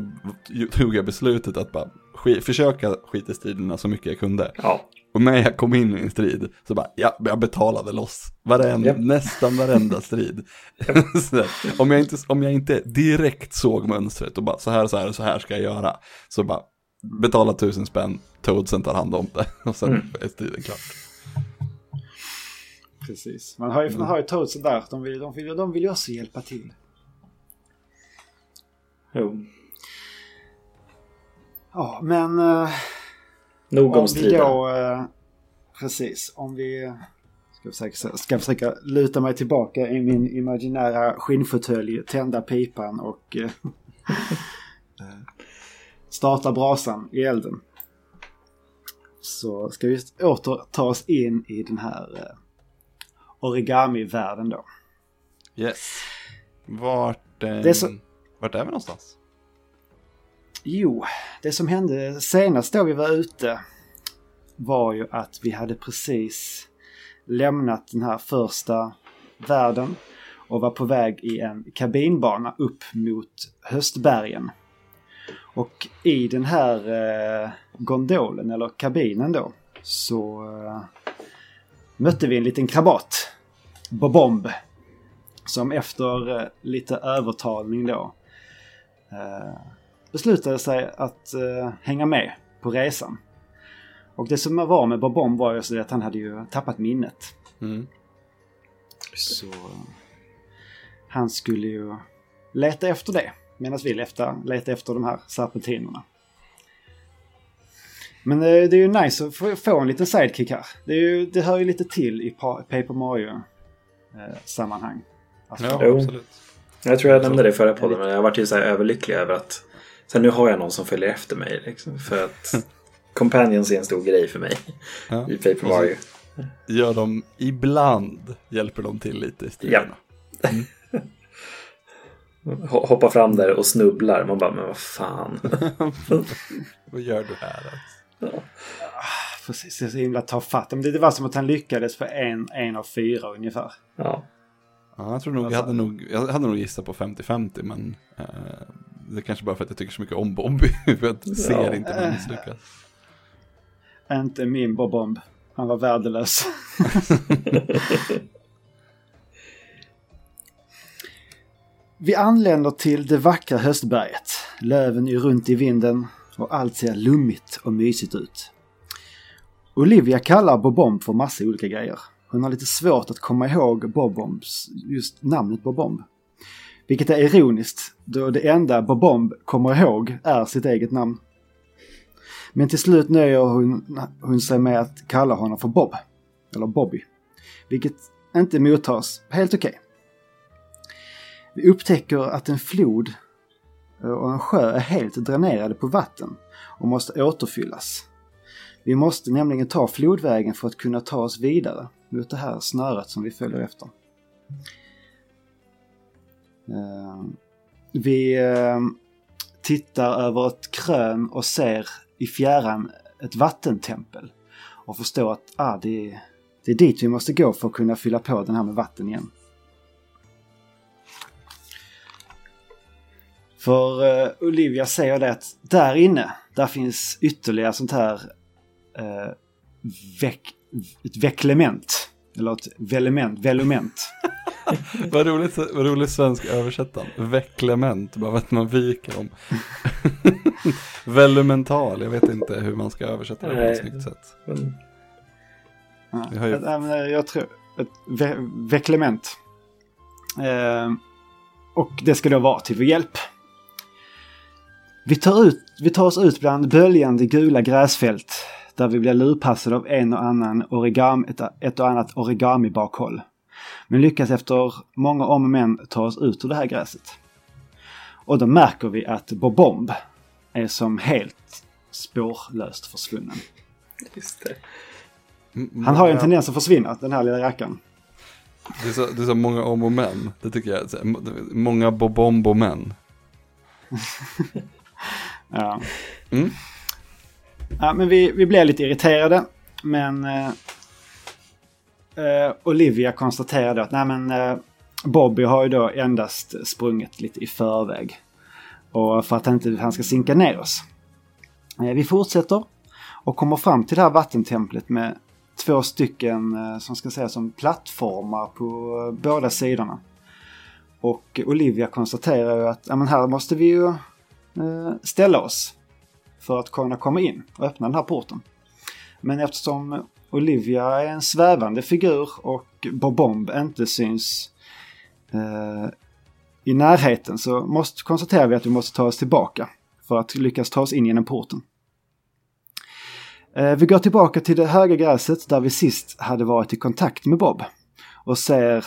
tog jag beslutet att bara sk- försöka skita i striderna så mycket jag kunde. Ja, Och när jag kom in i en strid så bara, ja, jag betalade loss. Varenda, Japp. Nästan varenda strid. om, jag inte, om jag inte direkt såg mönstret och bara så här, så här, så här ska jag göra. Så bara, betala tusen spänn, Toadsen tar hand om det. Och sen Mm. är striden klar. Precis. Man har ju, man har ju Toadsen där. De vill, de, vill, de vill ju också hjälpa till. jo. Ja, men... eh, Nog om om vi striden. då... eh, precis. Om vi ska försöka, ska försöka luta mig tillbaka i min imaginära skinnfåtölj, tända pipan och eh, starta brasan i elden. Så ska vi åter ta oss in i den här eh, origami-världen då. Yes. Vart, eh, Det är så- vart är vi någonstans? Jo, det som hände senast då vi var ute var ju att vi hade precis lämnat den här första världen och var på väg i en kabinbana upp mot höstbergen. Och i den här eh, gondolen, eller kabinen då, så eh, mötte vi en liten krabat. Bobomb. Som efter eh, lite övertalning då eh, beslutade sig att eh, hänga med på resan. Och det som var med Bobomb var ju så att han hade ju tappat minnet. Mm. Så eh, han skulle ju leta efter det. Medan vi leta, leta efter de här serpentinerna. Men eh, det är ju nice att få, en liten sidekick här. Det, är ju, det hör ju lite till i Pa- Paper Mario-sammanhang. Alltså, Ja, Jo. absolut. Jag tror jag nämnde det i förra podden men jag varit ju så här överlycklig över att sen nu har jag någon som följer efter mig. Liksom, för att Companions är en stor grej för mig Ja. i Paper Mario. Gör de ibland, hjälper de till lite i striderna. Ho- Hoppar fram där och snubblar. Man bara, men vad fan. Vad gör du här? Alltså? Precis, det är så himla tafatt. Men det, det var som att han lyckades för en, en av fyra ungefär. Ja. Ja, jag tror nog, jag hade nog, jag hade nog gissat på 50-50 men eh, det är kanske bara för att jag tycker så mycket om Bobby. för jag ser Ja. inte när han misslyckas. Inte min Bobomb. Han var värdelös. Vi anländer till det vackra höstberget. Löven är runt i vinden och allt ser lummigt och mysigt ut. Olivia kallar Bobomb för massa olika grejer. Hon har lite svårt att komma ihåg Bobombs, just namnet Bobomb. Vilket är ironiskt då det enda Bobomb kommer ihåg är sitt eget namn. Men till slut nöjer hon, hon sig med att kalla honom för Bob. Eller Bobby. Vilket inte mottas helt okej. Vi upptäcker att en flod och en sjö är helt dränerade på vatten och måste återfyllas. Vi måste nämligen ta flodvägen för att kunna ta oss vidare mot det här snöret som vi följer efter. Eh, vi eh, tittar över ett krön och ser i fjärran ett vattentempel och förstår att ah, det, är, det är dit vi måste gå för att kunna fylla på den här med vatten igen. För eh, Olivia säger det att där inne, där finns ytterligare sånt här eh, veck, ett vecklement. Eller ett velement, velument. vad, roligt, vad roligt svensk översättning. Vecklement, bara att man viker om. Velumental, jag vet inte hur man ska översätta det på ett snyggt sätt. Ja, Vi har ju- men jag tror ett ve vecklement. Eh, och det ska då vara till vår hjälp. Vi tar, ut, vi tar oss ut bland böljande gula gräsfält där vi blir lurpassade av en och annan origami, ett, ett och annat origami-bakhåll. Men lyckas efter många om och men ta oss ut ur det här gräset. Och då märker vi att Bobomb är som helt spårlöst försvunnen. just det. M- Han har ju en tendens att försvinna, den här lilla rackaren. Det är, så, det är så många om och men. Det tycker jag. Många bobombo-män. Ja. Mm ja men vi, vi blev lite irriterade. Men eh, eh, Olivia konstaterade att nej men eh, Bobby har ju då endast sprungit lite i förväg. Och för att han inte han ska sinka ner oss. Eh, vi fortsätter och kommer fram till det här vattentemplet med två stycken eh, som ska sägas som plattformar på eh, båda sidorna. Och Olivia konstaterar ju att ja, men här måste vi ju eh, ställa oss för att kunna komma in och öppna den här porten. Men eftersom Olivia är en svävande figur och Bobomb inte syns eh, i närheten så måste, konstaterar vi att vi måste ta oss tillbaka för att lyckas ta oss in genom porten. Eh, vi går tillbaka till det höga gräset där vi sist hade varit i kontakt med Bob. Och ser...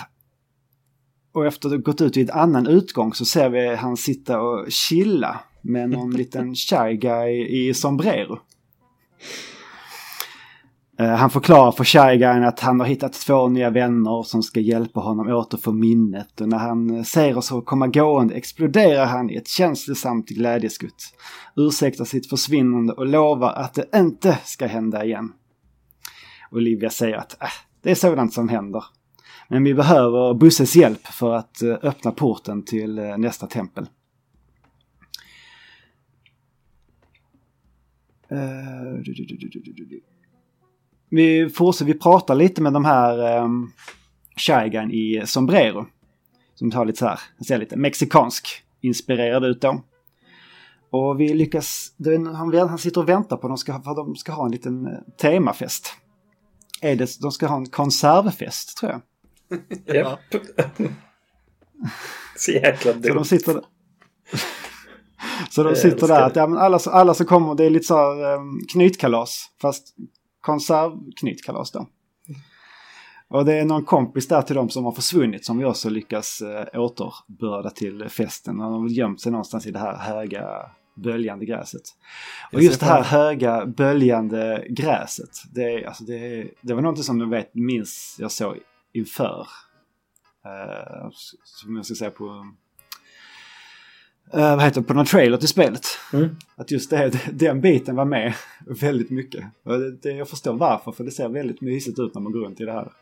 Och efter att ha gått ut i en annan utgång så ser vi han sitta och chilla med någon liten shy guy i sombrero. Eh, Han förklarar för Shy Guyen att han har hittat två nya vänner som ska hjälpa honom återfå minnet. Och när han eh, ser oss komma gående exploderar han i ett känslosamt glädjeskutt. Ursäktar sitt försvinnande och lovar att det inte ska hända igen. Olivia säger att äh, det är sådant som händer. Men vi behöver Busses hjälp för att eh, öppna porten till nästa tempel. Eh, du, du, du, du, du, du, du. Vi fortsätter, vi pratar lite med de här um, Shy i sombrero. Som tar lite så här, han ser lite mexikansk inspirerad ut då. Och vi lyckas, han, han sitter och väntar på att de ska, för de ska ha en liten eh, temafest. Är det, de ska ha en konservfest tror jag. Japp. Så jäkla Så de dumt. sitter Så de sitter där, att ja, men alla, alla som kommer, det är lite så här um, knytkalas. Fast konservknytkalas då. Och det är någon kompis där till dem som har försvunnit som vi också lyckas uh, återbörda till festen. Och de har gömt sig någonstans i det här höga böljande gräset. Och just det här höga böljande gräset. Det, är, alltså det, det var något som du vet minns jag såg inför. Uh, som jag ska säga på... Uh, vad heter det? På någon trailer till spelet. Mm. Att just det, den biten var med väldigt mycket. Och det, det, jag förstår varför, för det ser väldigt mysigt ut när man går runt i det här.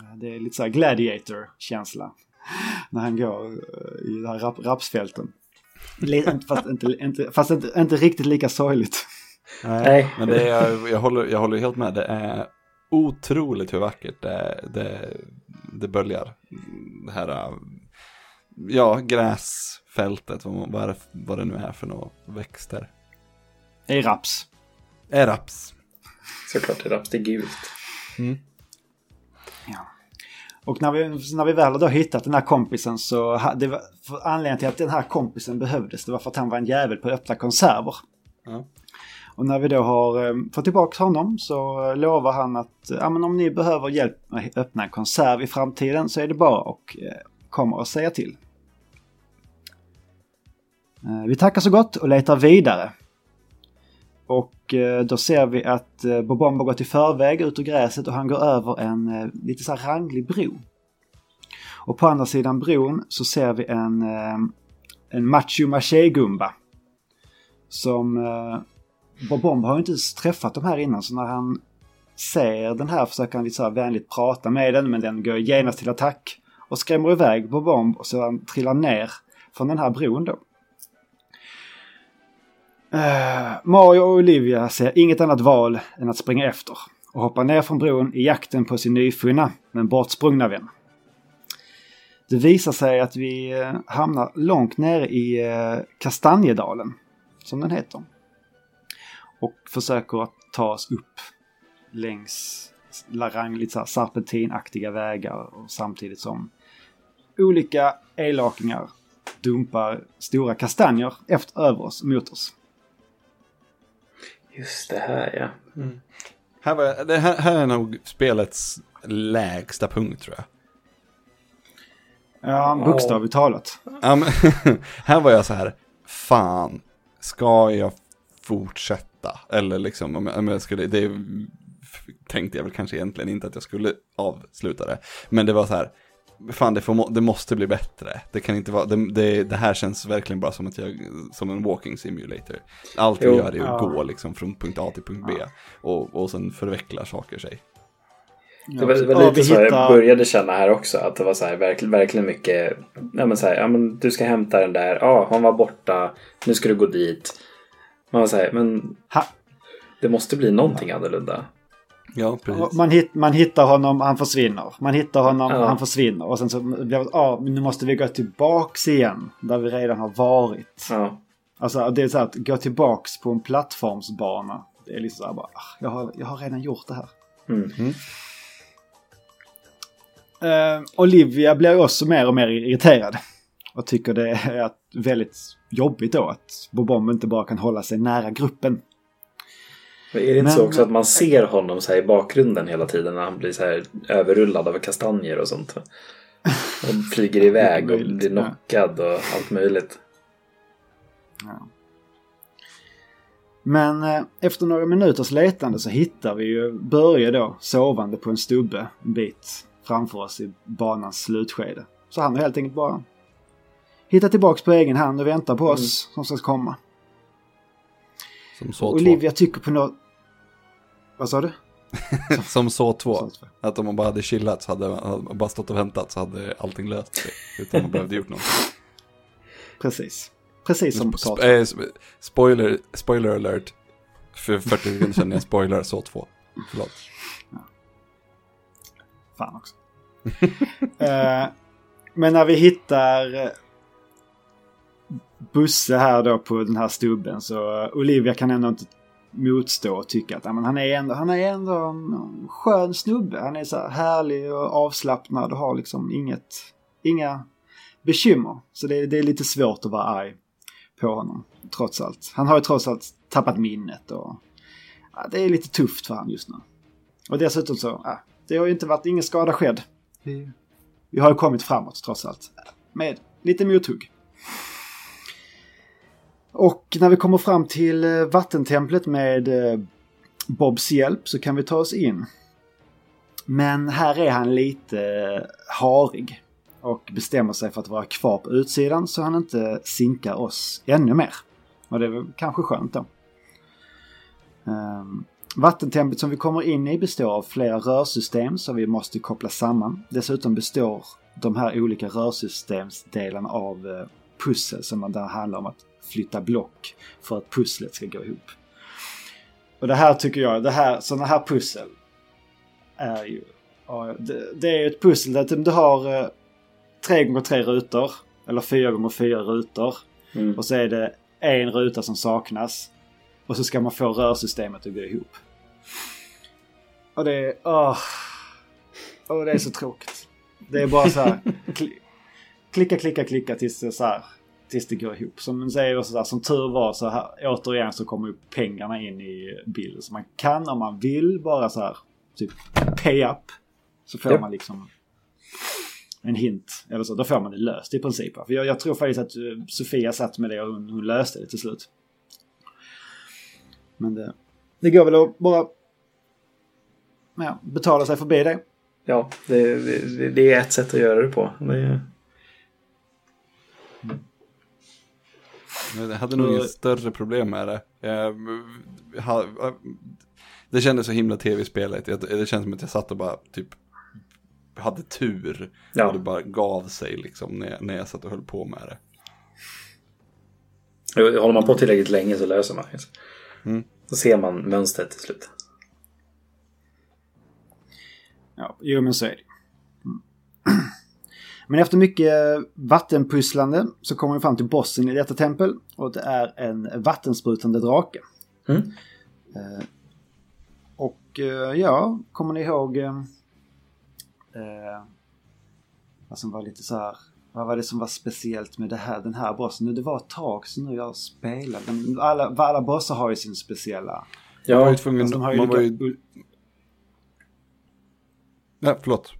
Eh, Det är lite så här gladiator-känsla. När han går eh, i det här rap, rapsfälten. Fast, inte, inte, fast inte, inte riktigt lika sorgligt. Nej. Men det är, jag, håller, jag håller helt med. Det är otroligt hur vackert det, det, det böljar. Det här, ja, gräsfältet, vad, vad, är det, vad det nu är för några växter. Det är raps. Är raps. Såklart är raps, det är gult. Och när vi, när vi väl har då hittat den här kompisen så det var, anledningen till att den här kompisen behövdes det var för att han var en jävel på att öppna konserver. Ja. Och när vi då har eh, fått tillbaka honom så lovar han att ja, men om ni behöver hjälp med att öppna en konserv i framtiden så är det bara att eh, komma och säga till. Eh, vi tackar så gott och letar vidare. Och eh, då ser vi att eh, Bobombo Bobomb har gått i förväg ut ur gräset och han går över en lite så här ranglig bro. Och på andra sidan bron så ser vi en, en macho maché-gumba. Som Bobombo Bobomb har ju inte ens träffat de här innan så när han ser den här försöker han lite så här vänligt prata med den men den går genast till attack. Och skrämmer iväg Bobomb och så han trillar ner från den här bron då. Uh, Mario och Olivia ser inget annat val än att springa efter och hoppa ner från bron i jakten på sin nyfunna men bortsprungna vän. Det visar sig att vi eh, hamnar långt nere i eh, Kastanjedalen, som den heter. Och försöker att ta oss upp längs larang, lite så serpentinaktiga vägar och samtidigt som olika elakingar dumpar stora kastanjer efter över oss, mot oss. Just det här ja. Här, var, det här, här är nog spelets lägsta punkt tror jag. Ja, bokstavligt talat. Ja, men, här var jag så här, fan, ska jag fortsätta? Eller liksom, om jag, om jag skulle, det tänkte jag väl kanske egentligen inte att jag skulle avsluta det. Men det var så här, fan det, får, det måste bli bättre. Det kan inte vara, det, det, det här känns verkligen bara som, att jag, som en walking simulator. Allt vi Jo. gör är att Ja. gå liksom från punkt A till punkt B. Och, och sen förvecklar saker sig. Det var, det var Ja, lite vi så jag hittar- började känna här också. Att det var så här, verkligen, verkligen mycket. Ja men så här, ja men du ska hämta den där. Ja, han var borta. Nu ska du gå dit. Man var så här, men Ha, det måste bli någonting annorlunda. Ja, precis. man, hit, man hittar honom, han försvinner. Man hittar honom, Ja. han försvinner. Och sen så blir det, ja, men nu måste vi gå tillbaks igen. Där vi redan har varit. Ja. Alltså det är så här att gå tillbaks på en plattformsbana. Det är liksom så här bara, ah, jag har, jag har redan gjort det här. Mm. Eh, Olivia blir också mer och mer irriterad. Och tycker det är att väldigt jobbigt då att Bobom inte bara kan hålla sig nära gruppen. Men är det inte Men- så också att man ser honom så här i bakgrunden hela tiden när han blir så här överrullad av kastanjer och sånt? Och flyger iväg och blir knockad och allt möjligt. Ja. Men eh, efter några minuters letande så hittar vi ju Börje då sovande på en stubbe en bit framför oss i banans slutskede. Så han har helt enkelt bara hittat tillbaks på egen hand och väntar på oss som ska komma. Som så Och två. Olivia tycker på något... Vad sa du? Som så två. Så två. Att om man bara hade chillat så hade man bara stått och väntat så hade allting löst sig. Utan man behövde gjort något. Precis. Precis som Sp- sp- spoiler, spoiler alert. För 40 sekunder sedan jag spoilar så två. Förlåt. Fan också. Eh, men när vi hittar eh, Busse här då på den här stubben så eh, Olivia kan ändå inte motstå och tycka att men han, är ändå, han är ändå en skön snubbe. Han är så här härlig och avslappnad och har liksom inget, inga bekymmer. Så det, det är lite svårt att vara arg på honom trots allt. Han har ju trots allt tappat minnet och ja, det är lite tufft för honom just nu. Och dessutom så, ja, det har ju inte varit ingen skada skedd. Vi har ju kommit framåt trots allt. Med lite mothugg. Och när vi kommer fram till eh, vattentemplet med eh, Bobs hjälp så kan vi ta oss in. Men här är han lite eh, harig och bestämmer sig för att vara kvar på utsidan så han inte sinkar oss ännu mer. Och det är väl kanske skönt då. Um, Vattentemplet som vi kommer in i består av flera rörsystem som vi måste koppla samman. Dessutom består de här olika rörsystemsdelarna av pussel som det handlar om att flytta block för att pusslet ska gå ihop. Och det här tycker jag, det här, sådana här pussel är ju... Det, det är ju ett pussel där du har eh, tre gånger tre rutor. Eller fyra gånger fyra rutor. Mm. Och så är det en ruta som saknas. Och så ska man få rörsystemet att gå ihop. Och det är... Åh, Åh, det är så tråkigt. Det är bara så här... Kli, klicka, klicka, klicka tills det, så här, tills det går ihop. Som man säger så där, som tur var så här, återigen så kommer ju pengarna in i bilden. Så man kan om man vill bara så här, typ pay up. Så får Ja. man liksom en hint. Eller så, då får man det löst i princip. För jag, jag tror faktiskt att eh, Sofia satt med det och hon, hon löste det till slut. Men det, det går väl att bara ja, betala sig förbi det. Ja, det, det, det är ett sätt att göra det på. Det är, Jag hade nog inget större problem med det. Det kändes så himla tv-spelet. Det känns som att jag satt och bara typ hade tur. Ja. Och det bara gav sig liksom när jag, när jag satt och höll på med det. håller man på tillräckligt länge så löser man det. Mm. Så ser man mönstret till slut. Ja, jo men så är det. Mm. Men efter mycket vattenpusslande så kommer vi fram till bossen i detta tempel. Och det är en vattensprutande drake. Mm. Eh, och eh, ja, kommer ni ihåg eh, eh, vad som var lite så här. Vad var det som var speciellt med det här, den här bossen? Nu, det var ett tag sedan nu jag spelade. Alla, alla bossar har ju sin speciella... Man var ju Ja, tvungen, Alltså, ju man var ju, nej förlåt.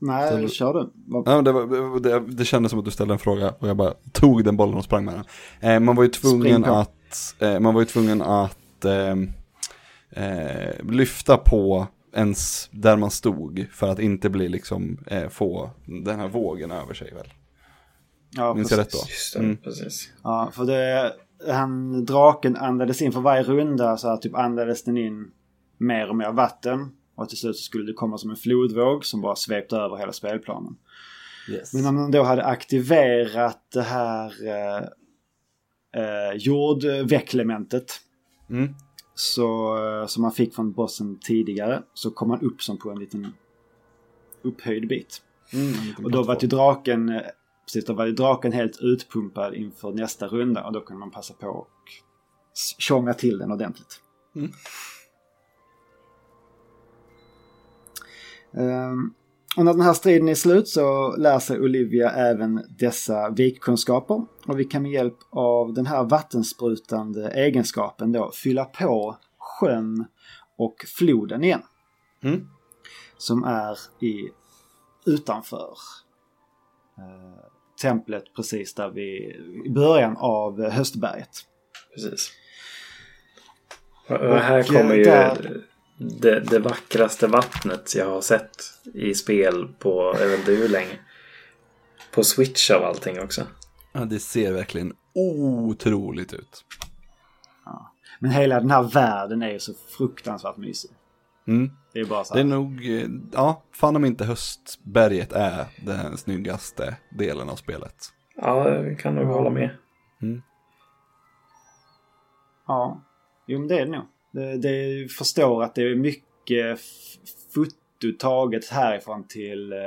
Nej, Ställer- kör du. Ja, det, var, det, det kändes som att du ställde en fråga och jag bara tog den bollen och sprang med den. Eh, man var ju tvungen att, eh, man var ju tvungen att eh, eh, lyfta på ens där man stod för att inte bli liksom, eh, få den här vågen över sig väl. Ja, Minns jag rätt precis. då? Just det, Mm. precis. Ja, för det, han, draken andades in för varje runda så här, typ andades den in mer och mer vatten. Och till slut så skulle det komma som en flodvåg som bara svepte över hela spelplanen. Yes. Men när man då hade aktiverat det här eh, eh, jordvecklementet Mm. så, eh, som man fick från bossen tidigare så kom man upp som på en liten upphöjd bit. Mm, liten Och då var ju draken, eh, precis, då var ju draken helt utpumpad inför nästa runda och då kunde man passa på och tjonga till den ordentligt. Mm. Och när den här striden är slut så lär sig Olivia även dessa vikkunskaper. Och vi kan med hjälp av den här vattensprutande egenskapen då fylla på sjön och floden igen. Mm. Som är i, utanför eh, templet precis där vi, i början av höstberget. Precis. Och och här kommer eh, ju där- det, det vackraste vattnet jag har sett i spel på, jag vet inte hur länge. På Switch av allting också. Ja, det ser verkligen otroligt ut. Men hela den här världen är ju så fruktansvärt mysig. Mm. Det är bara så Det är här. nog, eh, ja, fan om inte höstberget är den snyggaste delen av spelet. Ja, jag kan nog hålla med. Ja, jo men det är det nog. Det, det förstår att det är mycket foto taget härifrån till eh,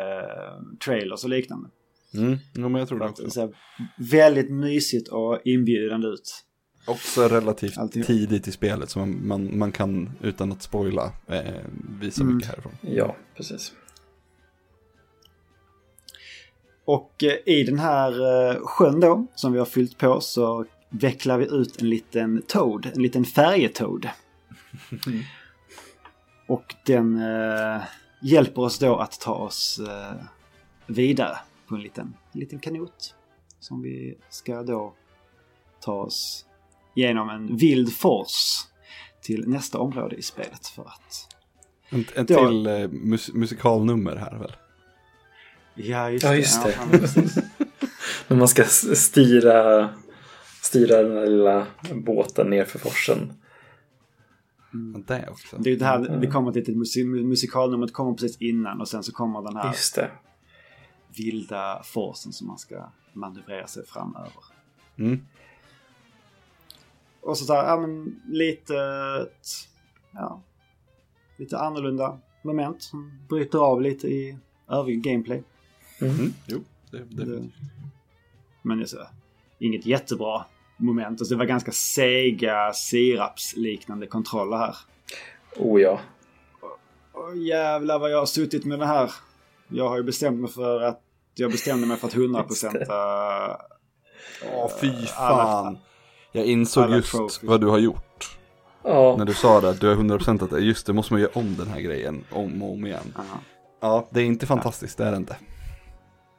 trailers och liknande. Mm. Jo, men jag tror det också. det ser väldigt mysigt och inbjudande ut. Också relativt Allting. tidigt i spelet så man, man, man kan utan att spoila eh, visa Mm. mycket härifrån. Ja, precis. Och eh, i den här eh, sjön då, som vi har fyllt på, så vecklar vi ut en liten toad, en liten färjetoad. Och den eh, hjälper oss då att ta oss eh, vidare på en liten, en liten kanot. Som vi ska då ta oss genom en vild fors till nästa område i spelet för att... En, en Ja. till eh, mus, musikalnummer här väl? Ja, just Ja, just det. Ja. Men man ska styra, styra den där lilla båten ner för forsen. Ja, Det också. Det är det här, det kommer ett litet musik, musikalnummer, det kommer precis innan och sen så kommer den här Just det. vilda forsen som man ska manövrera sig framöver. Mm. Och så där, ja men lite, ja, lite annorlunda moment som bryter av lite i övrig gameplay. Mm. Jo, det, det, Det, men det är så, inget jättebra moment. Alltså det var ganska sega sirapsliknande kontroller här. Oh ja. Åh, jävlar vad jag har suttit med det här. Jag har ju bestämt mig för att jag bestämde mig för att 100 procent. Åh, fy alla- fan. Jag insåg alla just trophies. vad du har gjort. Ja, När du sa det, att du är 100% att det, just det, måste man göra om den här grejen om och om igen. Ja, det är inte fantastiskt, det är det inte.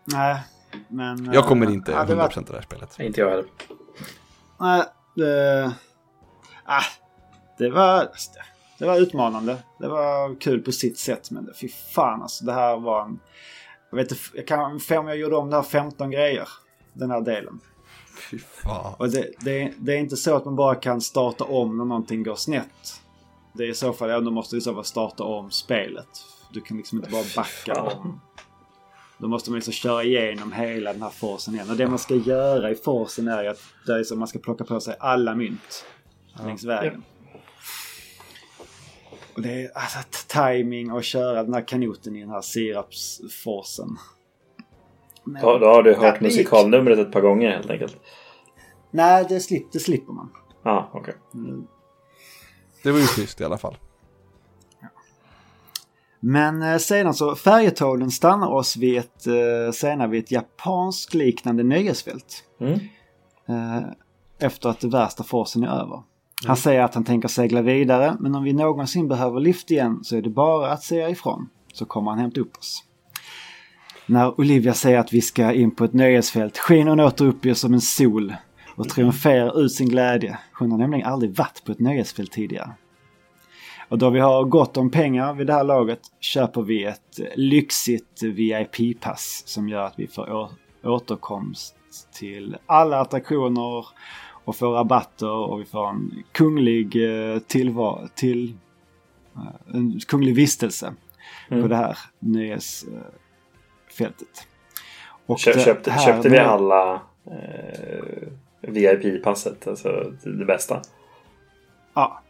Nej, men... Jag kommer eh, inte ja, det 100% var- av det här spelet. inte jag heller. Nej, det... Ah, det var... Det var utmanande. Det var kul på sitt sätt. Men det, fy fan alltså. Det här var en... Jag vet inte, jag kan jag gjorde om det här 15 grejer. Den här delen. Fy fan. Och det, det, det är inte så att man bara kan starta om när någonting går snett. Det är i så fall, ja, då måste du i så fall starta om spelet. Du kan liksom inte bara backa om. Då måste man liksom köra igenom hela den här forsen igen. Och det man ska göra i forsen är att det är så man ska plocka på sig alla mynt längs vägen. Och det är alltså timing och köra den här kanoten i den här sirapsforsen. Men- Då, då har du Ja, hört musikalnumret ett par gånger helt enkelt. Nej, det, slip, det slipper man. Ja, ah, okej. Mm. Det var ju schysst i alla fall. Men eh, sedan så färjetågen stannar oss vid ett, eh, senare vid ett japansk liknande nöjesfält. Mm. Eh, efter att det värsta forsen är över. Han säger att han tänker segla vidare men om vi någonsin behöver lift igen så är det bara att säga ifrån. Så kommer han hämta upp oss. När Olivia säger att vi ska in på ett nöjesfält skiner hon åter upp som en sol och triumferar ut sin glädje. Hon har nämligen aldrig varit på ett nöjesfält tidigare. Och då vi har gott om pengar vid det här laget köper vi ett lyxigt VIP-pass som gör att vi får återkomst till alla attraktioner och får rabatter och vi får en kunglig eh, tillvar till eh, en kunglig vistelse på Mm. det här nöjesfältet. Och Kö- det Köpte, här köpte vi alla eh, VIP-passet, alltså det bästa? Ja.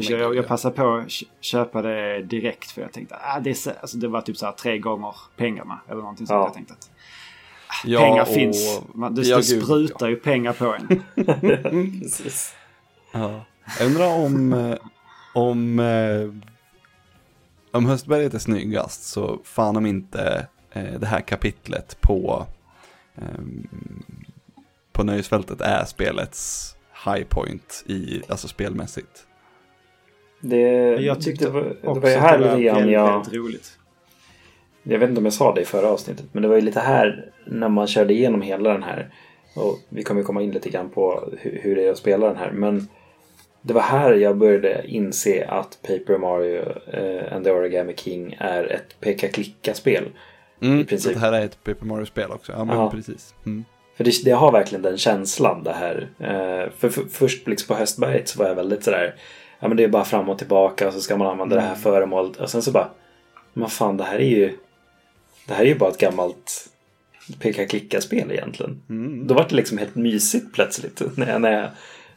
Ja, Jag, jag, jag ja. passade på att kö- köpa det direkt för jag tänkte att ah, det, är, så- alltså, det var typ så här tre gånger pengarna eller någonting sånt. Ja. Jag tänkte att Ja, pengar och- finns. Man, det, Ja, det gud, sprutar ju pengar på en. Precis. Ja. Jag undrar om, eh, om eh, om höstberget är snyggast så fan om inte eh, det här kapitlet på, eh, på nöjesfältet är spelets high point i, alltså spelmässigt. Det, Jag tyckte det var, det också var ju att här det var lite grann väldigt, jag... väldigt roligt. Jag vet inte om jag sa det i förra avsnittet, men det var ju lite här när man körde igenom hela den här. Och vi kommer ju komma in lite grann på hur, hur det är att spela den här. Men det var här jag började inse att Paper Mario eh, and the Origami King är ett peka-klicka-spel. Mm, I princip. Det här är ett Paper Mario-spel också, ja men Ja. precis. Mm. För det, det har verkligen den känslan det här. Eh, för, för först liksom på höstberget så var jag väldigt sådär. Ja men det är bara fram och tillbaka och så ska man använda det här föremålet. Och sen så bara. Men fan det här är ju. Det här är ju bara ett gammalt peka-klicka-spel egentligen. Mm. Då var det liksom helt mysigt plötsligt. När jag, när jag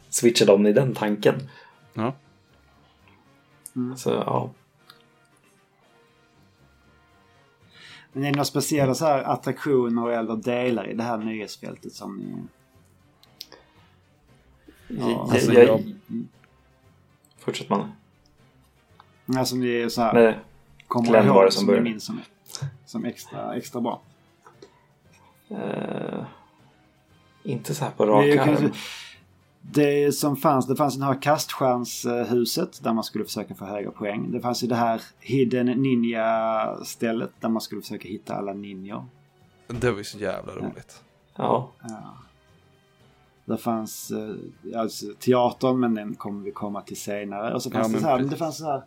switchade om i den tanken. Ja. Så ja. Men är det några speciella så här attraktioner eller delar i det här nöjesfältet som ni... Ja, alltså, jag, jag- Fortsätt man. Alltså ni är så här... Nej. kommer Glenn ihåg var det som som började. minns som, som extra, extra bra. Eh, inte så här på Det rak arm. Det som fanns, det fanns det här kaststjärnshuset där man skulle försöka få höga poäng. Det fanns ju det här Hidden Ninja-stället där man skulle försöka hitta alla ninjor. Det var ju så jävla roligt. Ja. Ja. Det fanns eh, alltså, teatern men den kommer vi komma till senare. Och så fanns Ja, det så här, det fanns så här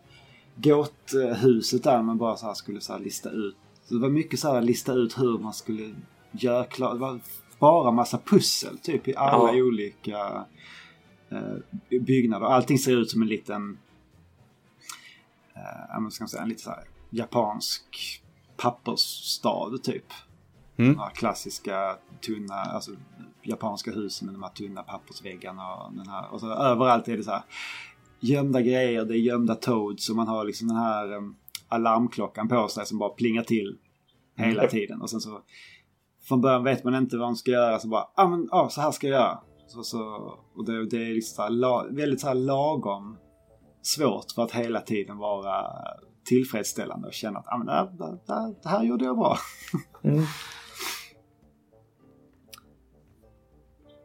gåthuset där man bara så här skulle så här lista ut. Så det var mycket så här lista ut hur man skulle göra klart. Det var bara massa pussel typ i alla Ja. olika eh, byggnader. Allting ser ut som en liten, eh, ska man säga, en lite så här japansk pappersstad typ. Mm. De här klassiska tunna, alltså japanska husen med de här tunna pappersväggarna och den här. Och så överallt är det så här gömda grejer, det är gömda toads och man har liksom den här um, alarmklockan på sig som bara plingar till hela Mm. tiden. Och sen så från början vet man inte vad man ska göra så bara, ja ah, men ah, så här ska jag göra. Så, så, och det, det är liksom så här, la, väldigt så här lagom svårt för att hela tiden vara tillfredsställande och känna att ah, men det, här, det, här, det här gjorde jag bra. Mm.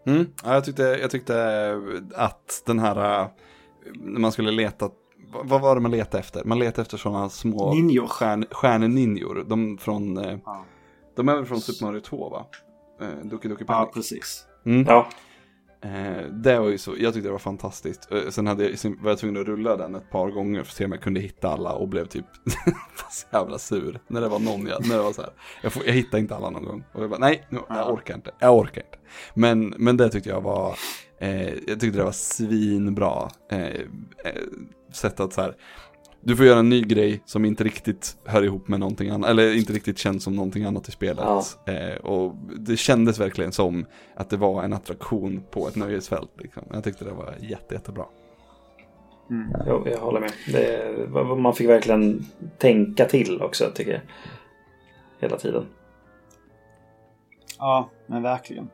Mm. Ja, jag, tyckte, jag tyckte att den här, äh, när man skulle leta, vad var det man letade efter? Man letade efter sådana små Ninjor. stjärn, stjärneninjor. De, från, eh, Ja, de är väl från Super Mario 2 va? Eh, Doki Doki ja Panic. precis. Mm. Ja. Eh, det var ju så, jag tyckte det var fantastiskt. Eh, sen hade jag, sen var jag tvungen att rulla den ett par gånger för att se om jag kunde hitta alla och blev typ så jävla sur. När det var någon jag, när det var så här. Jag, får, jag hittade inte alla någon gång. Och jag bara, nej, nu, jag orkar inte, jag orkar inte. Men, men det tyckte jag var, eh, jag tyckte det var svinbra. Eh, eh, sätt att så här, du får göra en ny grej som inte riktigt hör ihop med någonting annat, eller inte riktigt känns som någonting annat i spelet. Eh, och det kändes verkligen som att det var en attraktion på ett nöjesfält. Liksom. Jag tyckte det var jätte, jättebra. Jo, jag håller med. Det, man fick verkligen tänka till också tycker jag. Hela tiden. Ja, men verkligen.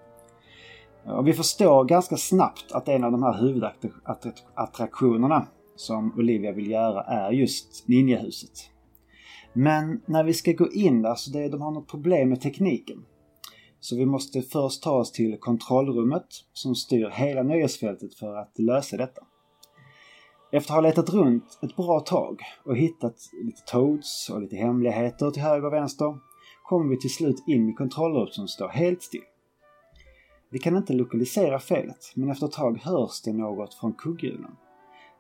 Och vi förstår ganska snabbt att en av de här huvudattraktionerna som Olivia vill göra är just ninjahuset. Men när vi ska gå in där så det, de har något problem med tekniken. Så vi måste först ta oss till kontrollrummet som styr hela nöjesfältet för att lösa detta. Efter att ha letat runt ett bra tag och hittat lite toads och lite hemligheter till höger och vänster kommer vi till slut in i kontrollrummet som står helt still. Vi kan inte lokalisera felet, men efter ett tag hörs det något från kugghjulen.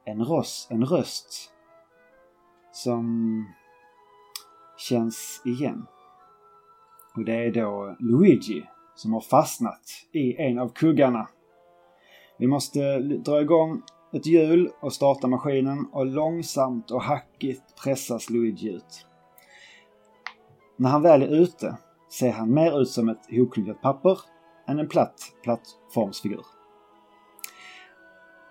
En, ross, en röst som känns igen. Och det är då Luigi som har fastnat i en av kuggarna. Vi måste dra igång ett hjul och starta maskinen och långsamt och hackigt pressas Luigi ut. När han väl är ute ser han mer ut som ett hopknycklat papper än en platt plattformsfigur.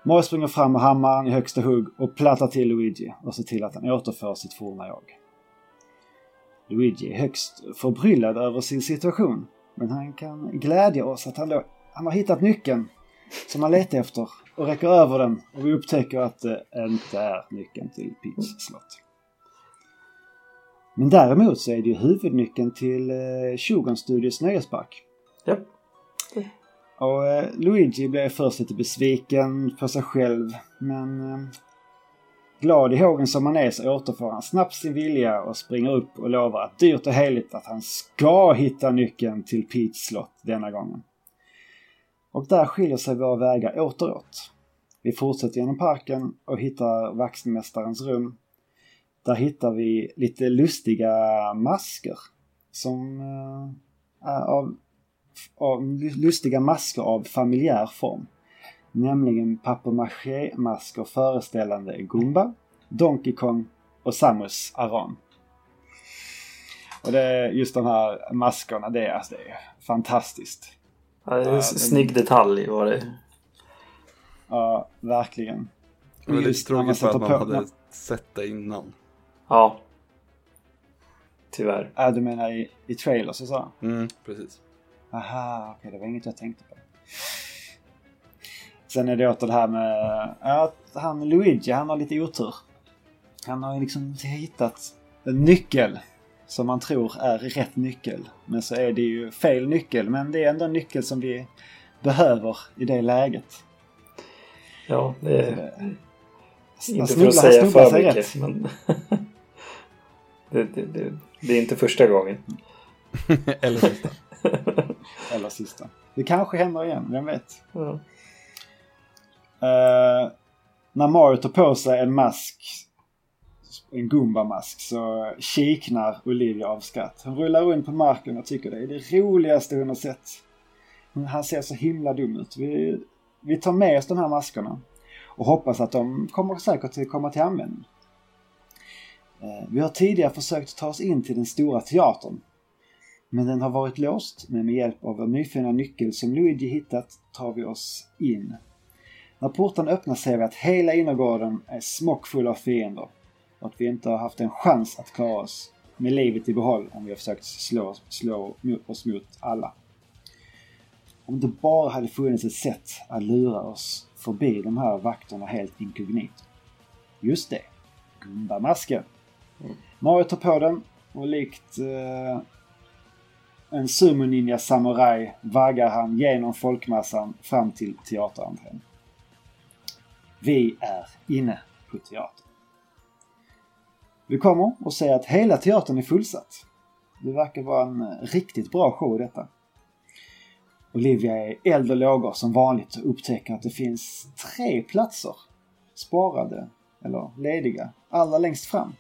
Mario springer fram med hammaren i högsta hugg och plattar till Luigi och ser till att han återfår sitt forna jag. Luigi är högst förbryllad över sin situation men han kan glädja oss att han, då, han har hittat nyckeln som han letar efter och räcker över den och vi upptäcker att det inte är nyckeln till Peachs slott. Men däremot så är det ju huvudnyckeln till eh, Shogun Studios nöjespark. Ja. Och eh, Luigi blev först lite besviken på sig själv men eh, glad i hågen som han är så återfår han snabbt sin vilja och springer upp och lovar att dyrt och heligt att han ska hitta nyckeln till Pete's slott denna gången. Och där skiljer sig våra vägar återåt. Vi fortsätter genom parken och hittar vaktmästarens rum. Där hittar vi lite lustiga masker som eh, är av av lustiga masker av familjär form. Nämligen papier-maché-masker föreställande Goomba, Donkey Kong och Samus Aran. Och det är just de här maskerna, det är, alltså, det är fantastiskt. Ja, det är en snygg detalj var det. Ja, verkligen. Det var lite tråkigt för att man hade sett det innan. Ja. Tyvärr. Ja, du menar i, i trailers och så? Mm, precis. Aha, okej, okay, det var inget jag tänkte på. Sen är det åter det här med att han Luigi, han har lite otur. Han har liksom hittat en nyckel som man tror är rätt nyckel. Men så är det ju fel nyckel, men det är ändå en nyckel som vi behöver i det läget. Ja, det är... Så, inte för att säga för mycket, rätt. men... det, det, det, det är inte första gången. Eller sista. Eller sista. Det kanske händer igen, vem vet? Ja. Uh, när Mario tar på sig en mask, en Goomba-mask, så kiknar Olivia av skratt. Hon rullar runt på marken och tycker det är det roligaste hon har sett. Han ser så himla dum ut. Vi, vi tar med oss de här maskerna och hoppas att de kommer säkert att komma till användning. Uh, vi har tidigare försökt ta oss in till den stora teatern men den har varit låst, men med hjälp av en nyfunna nyckel som Luigi hittat tar vi oss in. När porten öppnas ser vi att hela innergården är smockfull av fiender och att vi inte har haft en chans att klara oss med livet i behåll om vi har försökt slå, slå oss mot alla. Om det bara hade funnits ett sätt att lura oss förbi de här vakterna helt inkognito. Just det, Gumba-masken. Mario tar på den och likt eh, en sumo-ninja vaggar han genom folkmassan fram till teaterentrén. Vi är inne på teatern. Vi kommer och ser att hela teatern är fullsatt. Det verkar vara en eh, riktigt bra show detta. Olivia är eld och lågor som vanligt och upptäcker att det finns tre platser sparade eller lediga allra längst fram.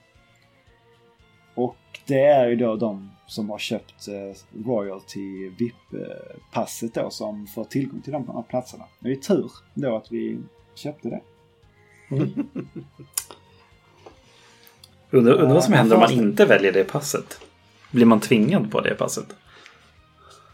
Och det är ju då de som har köpt eh, Royalty VIP-passet då som får tillgång till de här platserna. Det är tur då att vi köpte det. Mm. undrar, undrar vad som händer om man inte väljer det passet? Blir man tvingad på det passet?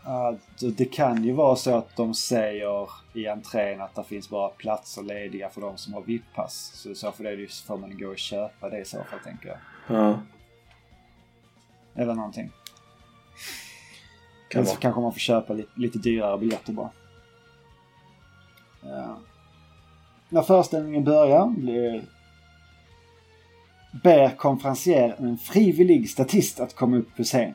Uh, det kan ju vara så att de säger i entrén att det finns bara platser lediga för de som har VIP-pass. Så i så fall är det får man gå och köpa det i så fall tänker jag. Ja. Eller någonting. Eller så kanske man får köpa lite, lite dyrare biljetter bara. Ja. När föreställningen börjar blir ber konferencier en frivillig statist att komma upp på scen.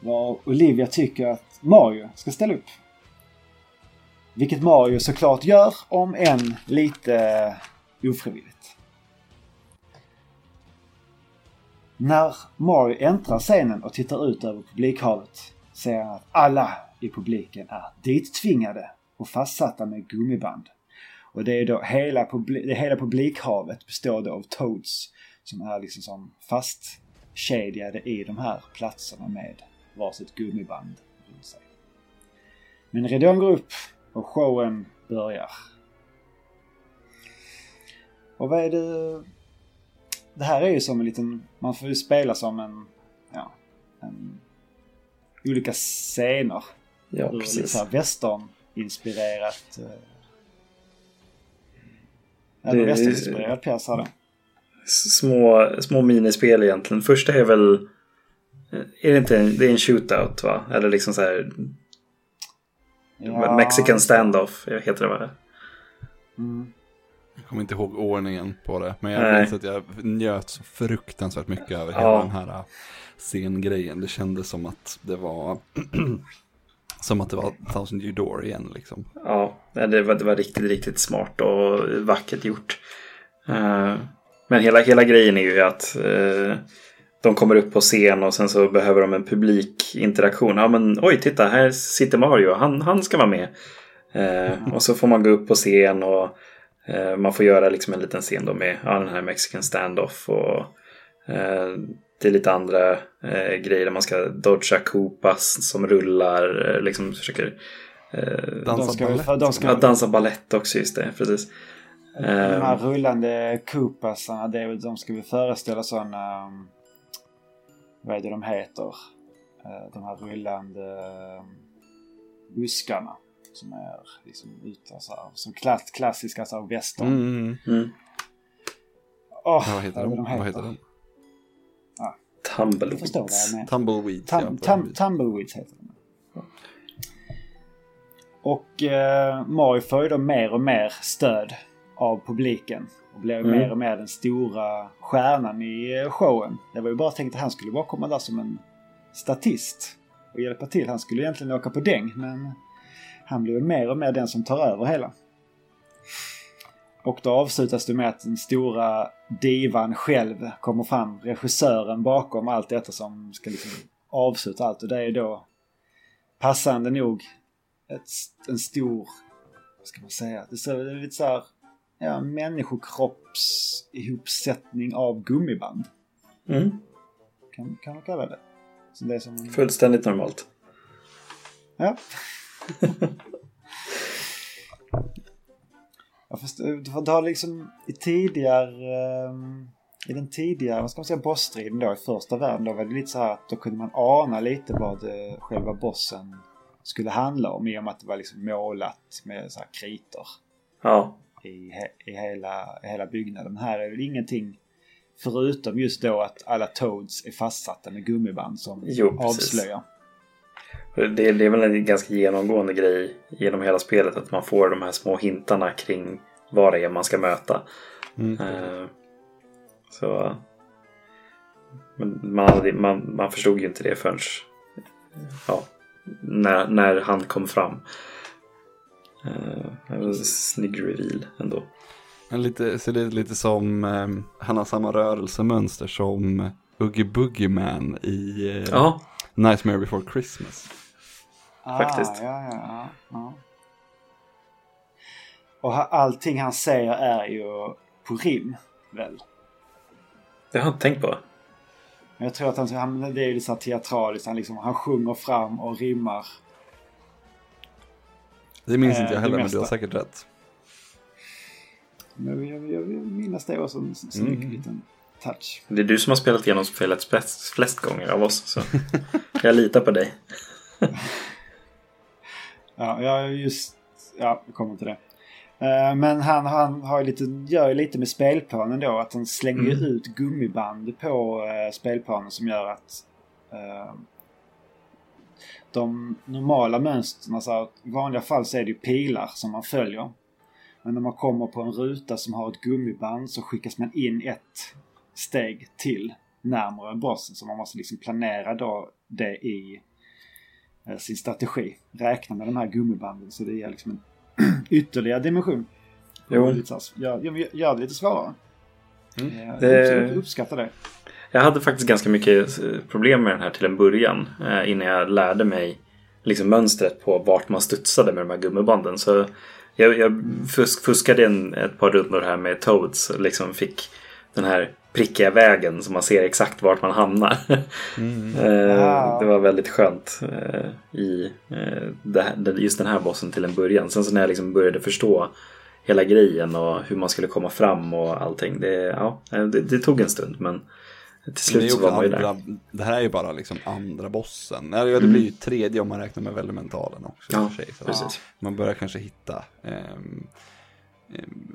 Var Olivia tycker att Mario ska ställa upp. Vilket Mario såklart gör, om än lite ofrivilligt. När Mario äntrar scenen och tittar ut över publikhavet ser han att alla i publiken är dittvingade och fastsatta med gummiband. Och det är då hela, publi det hela publikhavet består då av Toads som är liksom som fastkedjade i de här platserna med varsitt gummiband runt sig. Men ridån går upp och showen börjar. Och vad är det det här är ju som en liten, man får ju spela som en, ja, en, olika scener. Ja, Ur precis. Lite western-inspirerat. Eh, det, western-inspirerad pjäs här Små, små minispel egentligen. Första är väl, eh, är det inte en, det är en shootout va? Eller liksom så här ja. Mexican standoff heter det va? Mm. Jag kommer inte ihåg ordningen på det, men jag minns att jag njöt så fruktansvärt mycket över Ja. hela den här äh, scengrejen. Det kändes som att det var som att det var Thousand Year Door igen liksom. Ja, det var, det var riktigt, riktigt smart och vackert gjort. Eh, Men hela, hela grejen är ju att eh, de kommer upp på scen och sen så behöver de en publikinteraktion. Ja men oj, titta här sitter Mario, han, han ska vara med. Eh, och så får man gå upp på scen och man får göra liksom en liten scen då med ja, den här Mexican standoff. Och det är lite andra eh, grejer där man ska dodga Koopas som rullar, eh, liksom försöker eh, Dansa De ska, balett. väl- de ska, Ja, dansa ballett också, just det. Precis. De här Ehm, rullande Koopasarna, det är väl, de ska väl föreställa sådana... um, Vad är det de heter? Eh, De här rullande um, buskarna. Som är liksom ute så här, som klass, klassiska så här western. Mm. mm. Åh, Ja, vad heter de? Vad heter de? Tumbleweeds. Tumbleweeds. Tum, ja, tum, tumbleweeds heter de. Och eh, Mario får ju då mer och mer stöd av publiken. Och blir Mm. mer och mer den stora stjärnan i eh, showen. Det var ju bara tänkt att han skulle bara komma där som en statist. Och hjälpa till. Han skulle egentligen åka på däng men han blir ju mer och mer den som tar över hela. Och då avslutas det med att den stora divan själv kommer fram. Regissören bakom allt detta som ska liksom avsluta allt. Och det är då passande nog ett, en stor, vad ska man säga, det är lite så här, ja, människokropps ihopsättning av gummiband. Mm. Kan, kan man kalla det. Så det är som Fullständigt normalt. Ja. Jag förstår, för det har liksom i tidigare... ehm, I den tidigare, vad ska man säga, bossstriden då i första världen då var det lite så här att då kunde man ana lite vad eh, själva bossen skulle handla om i och med att det var liksom målat med så här kritor Ja, i, he, i hela, hela byggnaden. Här är väl ingenting förutom just då att alla Toads är fastsatta med gummiband som Jo, precis. Det, det är väl en ganska genomgående grej genom hela spelet att man får de här små hintarna kring vad det är man ska möta. Mm. Eh, så... Man, hade, man, man förstod ju inte det förrän ja, när, när han kom fram. Eh, det var en snygg reveal ändå. Men lite, ser det lite som, eh, han har samma rörelsemönster som Oogie Boogie Man i Ja, Nightmare Before Christmas. Faktiskt. Ah, ja, ja, ja, ja. Och allting han säger är ju på rim, väl? det har jag inte tänkt på. Men Jag tror att han, han det är lite så här teatraliskt. Han, liksom, han sjunger fram och rimmar. Det minns Eh, inte jag det heller, men du har säkert rätt. Men jag, jag, jag vill minnas det var så en snygg Mm. liten touch. Det är du som har spelat igenom spelet flest, flest gånger av oss. Så jag litar på dig. Ja, jag just... Ja, jag kommer till det. Eh, Men han, han har lite, gör ju lite med spelplanen då. Att han slänger Mm. ut gummiband på eh, spelplanen som gör att eh, de normala mönstren, alltså i vanliga fall så är det ju pilar som man följer. Men när man kommer på en ruta som har ett gummiband så skickas man in ett steg till närmare bossen. Så man måste liksom planera då det i sin strategi. Räkna med de här gummibanden så det ger liksom en ytterligare dimension. Jo. Gör, gör, det lite svårare. Mm. Eh, Det- Jag uppskattar det. Jag hade faktiskt ganska mycket eh, problem med den här till en början. eh, Innan jag lärde mig liksom mönstret på vart man studsade med de här gummibanden. Så jag, jag fusk, fuskade en, ett par rundor här med Toads och liksom fick den här prickiga vägen så man ser exakt vart man hamnar. Mm. Eh. Det var väldigt skönt eh, i eh, just den här bossen till en början. Sen så när jag liksom började förstå hela grejen och hur man skulle komma fram och allting. Det, ja, det, det tog en stund men till slut så var man ju där. det här är ju bara liksom andra bossen. Ja, det blir ju tredje om man räknar med Vellementalen också. Ja, sig, precis. Man börjar kanske hitta, ehm,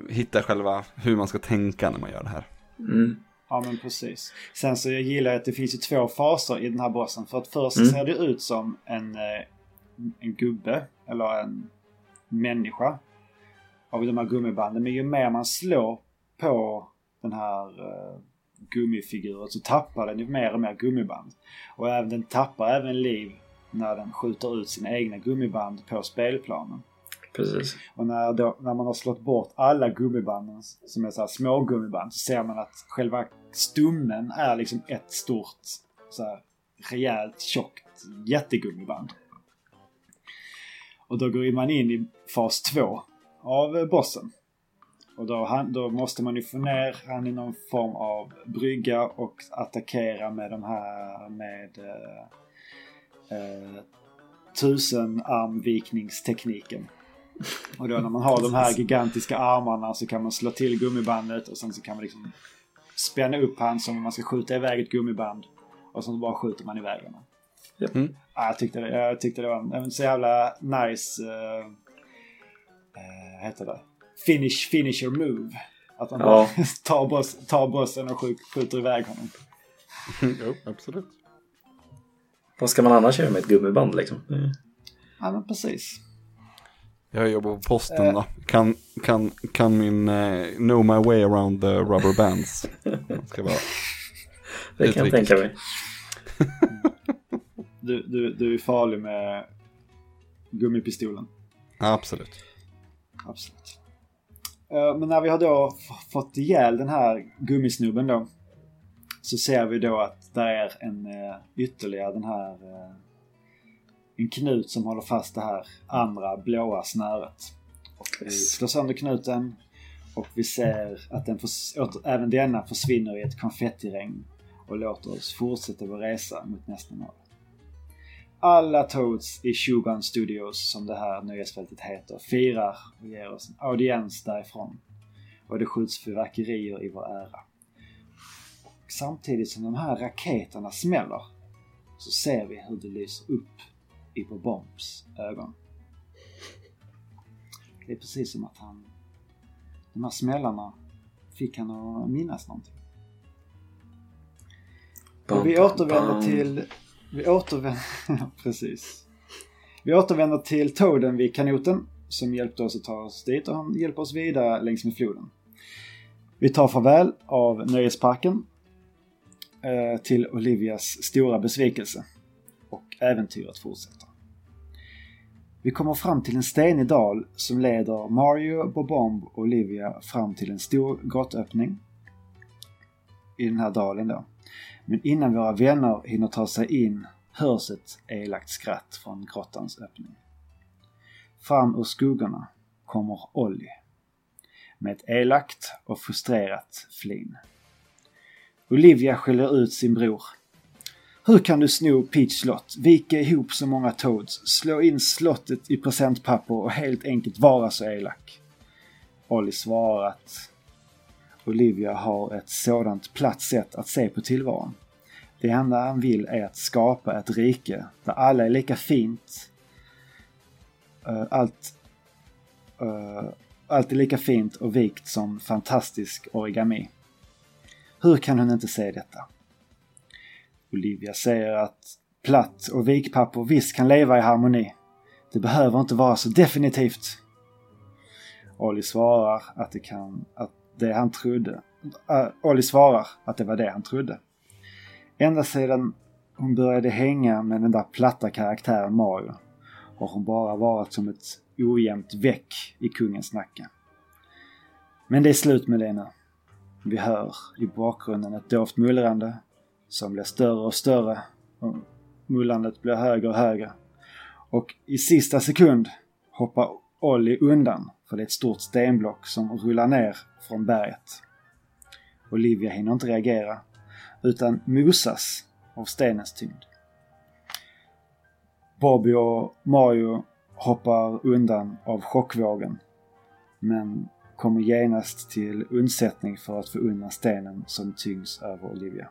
hitta själva hur man ska tänka när man gör det här. Mm. Ja men precis. Sen så jag gillar att det finns ju två faser i den här bossen. För att först Mm. ser det ut som en, eh, en gubbe eller en människa. av de här gummibanden. Men ju mer man slår på den här uh, gummifiguren så tappar den ju mer och mer gummiband. Och även, den tappar även liv när den skjuter ut sina egna gummiband på spelplanen. Precis. Och när, då, när man har slått bort alla gummibanden som är så här små gummiband så ser man att själva stummen är liksom ett stort så här rejält tjockt jättegummiband. Och då går man in i fas 2 av bossen. Och då, han, då, måste man ju få ner han i någon form av brygga och attackera med de här med eh, eh, tusenarmvikningstekniken. Och då när man har de här gigantiska armarna så kan man slå till gummibandet och sen så kan man liksom spänna upp han som om man ska skjuta iväg ett gummiband. Och sen så bara skjuter man iväg honom. Mm. Ja, jag, tyckte, jag tyckte det var en så jävla nice... Uh, uh, heter det? Finish, finish your move. Att man ja. tar, boss, tar bossen och skjuter iväg honom. jo, absolut. Vad ska man annars göra med ett gummiband liksom? Mm. Ja, men precis. Jag jobbar på posten äh. då. Kan, kan, kan min uh, know my way around the rubber bands. ska vara det kan jag tänka mig. du, du, du är farlig med gummipistolen. Absolut. Absolut. Uh, men när vi har då fått ihjäl den här gummisnubben då. Så ser vi då att det är en uh, ytterligare den här en knut som håller fast det här andra blåa snöret. Och vi slår sönder knuten och vi ser att den åter, även denna försvinner i ett konfettiregn och låter oss fortsätta vår resa mot nästa mål. Alla Toads i Shogun Studios, som det här nöjesfältet heter, firar och ger oss en audiens därifrån. Och det skjuts fyrverkerier i vår ära. Och samtidigt som de här raketerna smäller så ser vi hur det lyser upp i Bombs ögon. Det är precis som att han... De här smällarna fick han att minnas någonting. Och vi återvänder till... Vi återvänder... precis. Vi återvänder till Toaden vid kanoten som hjälpte oss att ta oss dit och han hjälper oss vidare längs med floden. Vi tar farväl av nöjesparken eh, till Olivias stora besvikelse. Äventyret fortsätter. Vi kommer fram till en stenig dal som leder Mario, Bobomb och Olivia fram till en stor grottöppning i den här dalen då. Men innan våra vänner hinner ta sig in hörs ett elakt skratt från grottans öppning. Fram ur skuggorna kommer Olli med ett elakt och frustrerat flin. Olivia skäller ut sin bror. Hur kan du sno Peach slott, vika ihop så många Toads, slå in slottet i presentpapper och helt enkelt vara så elak? Ollie svarar att Olivia har ett sådant platt sätt att se på tillvaron. Det enda han vill är att skapa ett rike där alla är lika fint. Eh, allt, uh, allt är lika fint och vikt som fantastisk origami. Hur kan hon inte se detta? Olivia säger att platt och vikpapper visst kan leva i harmoni. Det behöver inte vara så definitivt. Olli svarar att det kan, att det han trodde. Äh, Olli svarar att det var det han trodde. Ända sedan hon började hänga med den där platta karaktären Mario har hon bara varit som ett ojämnt väck i kungens nacke. Men det är slut med det nu. Vi hör i bakgrunden ett dovt mullrande som blir större och större och mullandet blir högre och högre. Och i sista sekund hoppar Olli undan för det är ett stort stenblock som rullar ner från berget. Olivia hinner inte reagera utan mosas av stenens tyngd. Bobby och Mario hoppar undan av chockvågen men kommer genast till undsättning för att få undan stenen som tyngs över Olivia.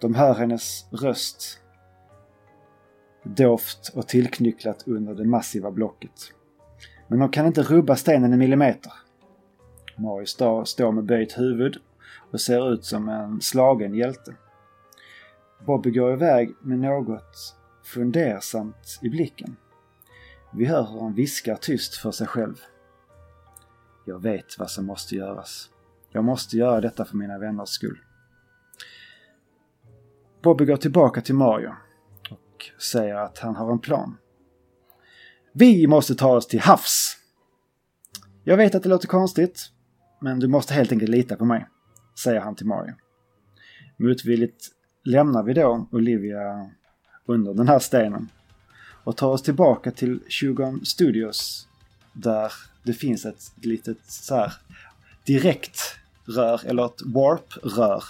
De hör hennes röst dovt och tillknycklat under det massiva blocket. Men de kan inte rubba stenen en millimeter. Marius står med böjt huvud och ser ut som en slagen hjälte. Bobby går iväg med något fundersamt i blicken. Vi hör hur han viskar tyst för sig själv. Jag vet vad som måste göras. Jag måste göra detta för mina vänners skull. Bobby går tillbaka till Mario och säger att han har en plan. Vi måste ta oss till havs! Jag vet att det låter konstigt, men du måste helt enkelt lita på mig, säger han till Mario. Motvilligt lämnar vi då Olivia under den här stenen och tar oss tillbaka till Shogun Studios där det finns ett litet så här direkt rör eller ett warp-rör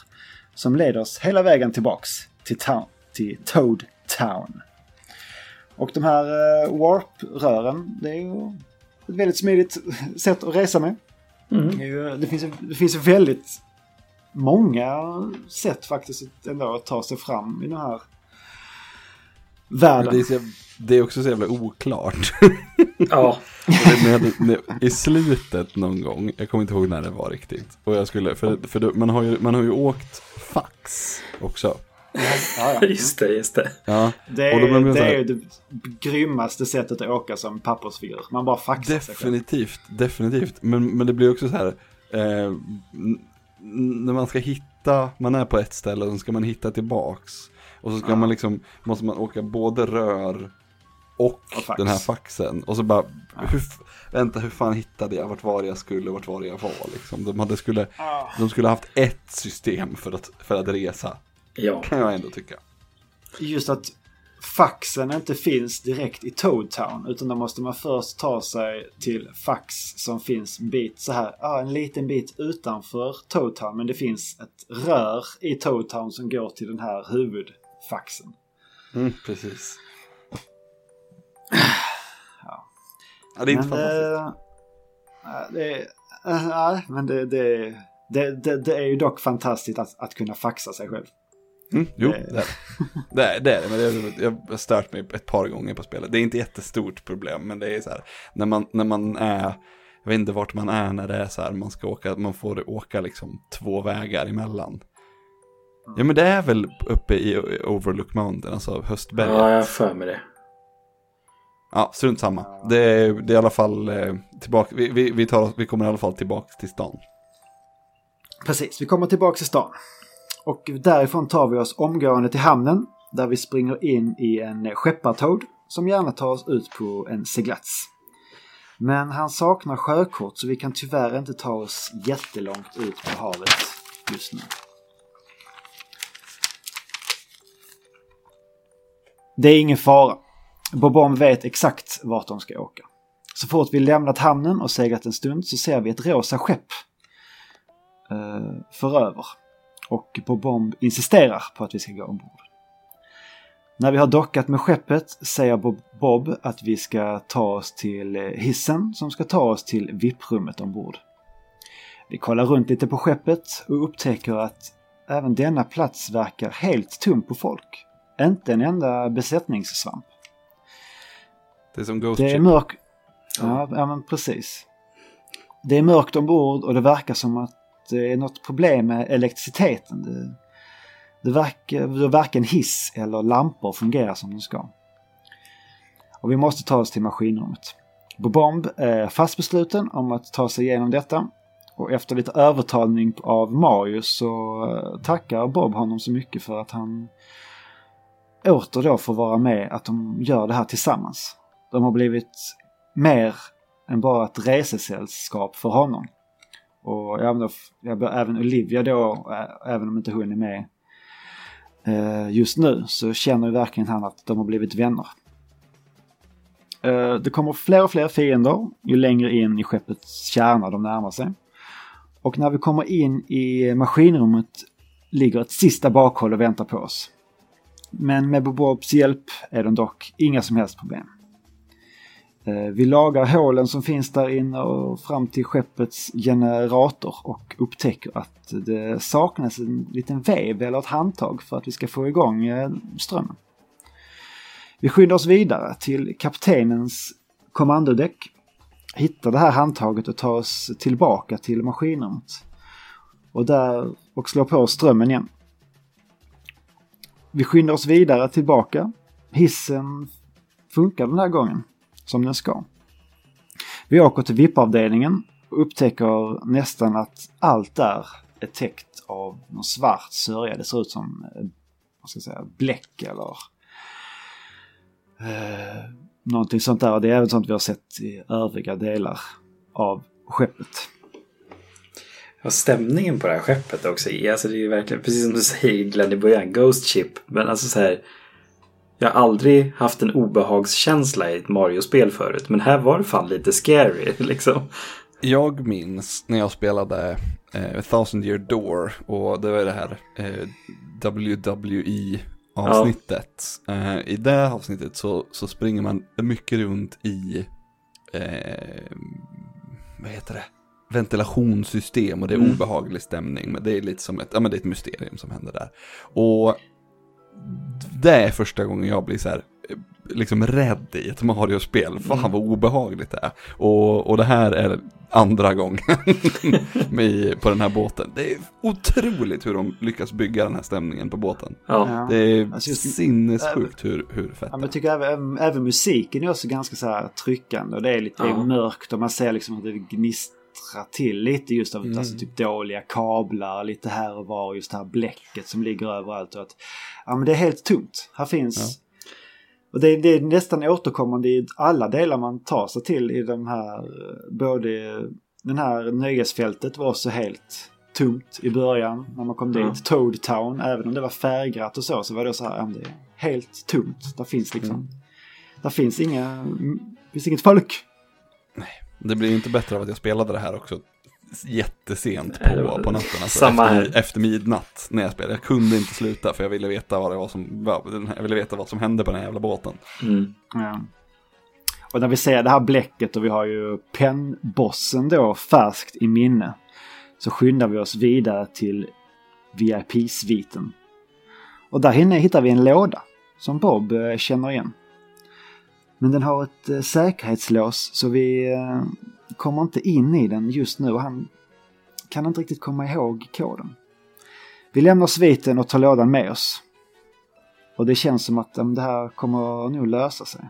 som leder oss hela vägen tillbaks till, town, till Toad Town. Och de här uh, warp-rören, det är ju ett väldigt smidigt sätt att resa med. Mm. Det, ju, det, finns, det finns väldigt många sätt faktiskt ändå att ta sig fram i den här världen. Det är, så, det är också så jävla oklart. ja. I slutet någon gång, jag kommer inte ihåg när det var riktigt. Och jag skulle, för, för man, har ju, man har ju åkt fax också. Ja, ja. Just det, just det. Ja. Det, är, det är ju det grymmaste sättet att åka som pappersfigur. Man bara faxar Definitivt, sig definitivt. Men, men det blir också så här. Eh, när man ska hitta, man är på ett ställe och så ska man hitta tillbaks. Och så ska ja. man liksom, måste man åka både rör och, den här faxen. Och så bara, ja. hur, vänta hur fan hittade jag vart var jag skulle och vart var jag var liksom. De, hade skulle, ja. de skulle haft ett system för att, för att resa. Ja. Kan jag ändå tycka. Just att faxen inte finns direkt i Toad Town utan då måste man först ta sig till fax som finns en bit så här, ja, en liten bit utanför Toad Town men det finns ett rör i Toad Town som går till den här huvudfaxen. Mm, precis. Ja. det är inte men, fantastiskt. Äh, det är, äh, men det, det, det, det, är ju dock fantastiskt att, att kunna faxa sig själv. Mm, jo, det är det. det, är, det, men det, jag har stört mig ett par gånger på spelet. Det är inte jättestort problem, men det är så här, när man, när man är, jag vet inte vart man är när det är så här, man ska åka, man får åka liksom två vägar emellan. Ja men det är väl uppe i Overlook Mountain, alltså höstberget. Ja, jag har för mig det. Ja, strunt samma. Det är, det är i alla fall eh, tillbaka, vi, vi, vi, tar, vi kommer i alla fall tillbaka till stan. Precis, vi kommer tillbaka till stan. Och därifrån tar vi oss omgående till hamnen där vi springer in i en skeppartåg som gärna tar oss ut på en seglats. Men han saknar sjökort så vi kan tyvärr inte ta oss jättelångt ut på havet just nu. Det är ingen fara. Bobom vet exakt vart de ska åka. Så fort vi lämnat hamnen och seglat en stund så ser vi ett rosa skepp eh, föröver och Bob insisterar på att vi ska gå ombord. När vi har dockat med skeppet säger Bob att vi ska ta oss till eh, hissen som ska ta oss till VIP-rummet ombord. Vi kollar runt lite på skeppet och upptäcker att även denna plats verkar helt tom på folk. Inte en enda besättningssvamp. Det är som Ghost Det är mörkt. Ja, ja, men precis. Det är mörkt ombord och det verkar som att det är något problem med elektriciteten. Det, det, verkar, varken hiss eller lampor fungerar som de ska. Och vi måste ta oss till maskinrummet. Bobomb är fast besluten om att ta sig igenom detta. Och efter lite övertalning av Mario så eh, tackar Bob honom så mycket för att han åter då får vara med att de gör det här tillsammans. De har blivit mer än bara ett resesällskap för honom. Och även, då, även Olivia då, även om inte hon är med eh, just nu, så känner ju verkligen han att de har blivit vänner. Eh, det kommer fler och fler fiender ju längre in i skeppets kärna de närmar sig. Och när vi kommer in i maskinrummet ligger ett sista bakhåll och väntar på oss. Men med Bobobs hjälp är de dock inga som helst problem. Eh, vi lagar hålen som finns där inne och fram till skeppets generator och upptäcker att det saknas en liten vev eller ett handtag för att vi ska få igång eh, strömmen. Vi skyndar oss vidare till kaptenens kommandodäck, hittar det här handtaget och tar oss tillbaka till maskinrummet. Och där och slår på strömmen igen. Vi skyndar oss vidare tillbaka. Hissen funkar den här gången som den ska. Vi åker till VIP-avdelningen och upptäcker nästan att allt där är täckt av någon svart sörja. Det ser ut som eh, vad ska jag säga, bläck eller eh, någonting sånt där. Det är även sånt vi har sett i övriga delar av skeppet. Och stämningen på det här skeppet också. Alltså det är ju verkligen, precis som du säger Glenn i början, Ghost Ship. Men alltså så här. Jag har aldrig haft en obehagskänsla i ett Mario-spel förut. Men här var det fan lite scary liksom. Jag minns när jag spelade eh, Thousand Year Door och det var det här eh, WWE-avsnittet. Ja. Eh, I det avsnittet så, så springer man mycket runt i, eh, vad heter det? ventilationssystem och det är mm. obehaglig stämning. Men det är lite som ett, ja men det är ett mysterium som händer där. Och det är första gången jag blir så här, liksom rädd i ett Mario-spel. Fan mm. vad obehagligt det är. Och, och det här är andra gången med, på den här båten. Det är otroligt hur de lyckas bygga den här stämningen på båten. Ja. Det är alltså just, sinnessjukt hur, hur fett ja, men Jag tycker även, även musiken är också ganska så här tryckande. Och det är lite ja. mörkt och man ser liksom hur det gnistrar till lite just av mm. alltså, typ dåliga kablar lite här och var. Just det här bläcket som ligger överallt. Och att, ja men det är helt tomt. Här finns ja. Och det, det, är nästan återkommande i alla delar man tar sig till i de här, både den här nöjesfältet var så helt tomt i början när man kom dit. Toad Town, även om det var färgglatt och så, så var det så här, ja, det är helt tomt. Där finns liksom, mm. där finns inga, finns inget folk. Det blir inte bättre av att jag spelade det här också jättesent på, på natten. Alltså Samma efter, efter midnatt när jag spelade. Jag kunde inte sluta för jag ville veta vad det var som, jag ville veta vad som hände på den här jävla båten. Mm. Ja. Och när vi ser det här bläcket och vi har ju pennbossen då färskt i minne. Så skyndar vi oss vidare till VIP-sviten. Och där inne hittar vi en låda som Bob eh, känner igen. Men den har ett eh, säkerhetslås så vi eh, kommer inte in i den just nu och han kan inte riktigt komma ihåg koden. Vi lämnar sviten och tar lådan med oss. Och det känns som att det här kommer nog lösa sig.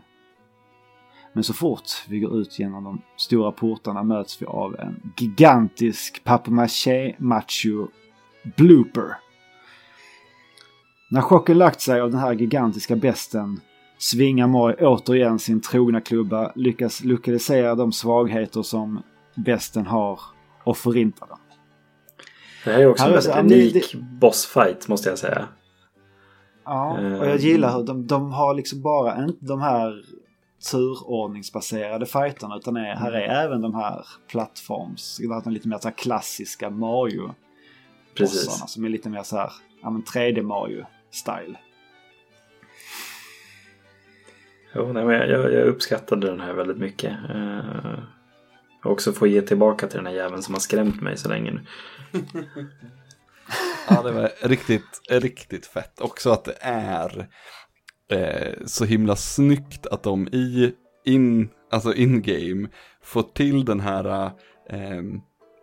Men så fort vi går ut genom de stora portarna möts vi av en gigantisk papier macho blooper. När chocken lagt sig av den här gigantiska besten svingar Moj återigen sin trogna klubba, lyckas lokalisera de svagheter som besten har och förinta dem. Det här är också här en väldigt unik det... bossfight måste jag säga. Ja, och jag gillar hur de, de har liksom bara inte de här turordningsbaserade fighterna utan är, här är mm. även de här plattforms, de lite mer så här klassiska Mario. Precis. Som är lite mer så här, ja men 3D Mario Jo, nej, men jag, jag uppskattade den här väldigt mycket. Uh, också få ge tillbaka till den här jäveln som har skrämt mig så länge nu. ja, det var riktigt, riktigt fett. Också att det är eh, så himla snyggt att de i in, alltså in-game får till den här eh,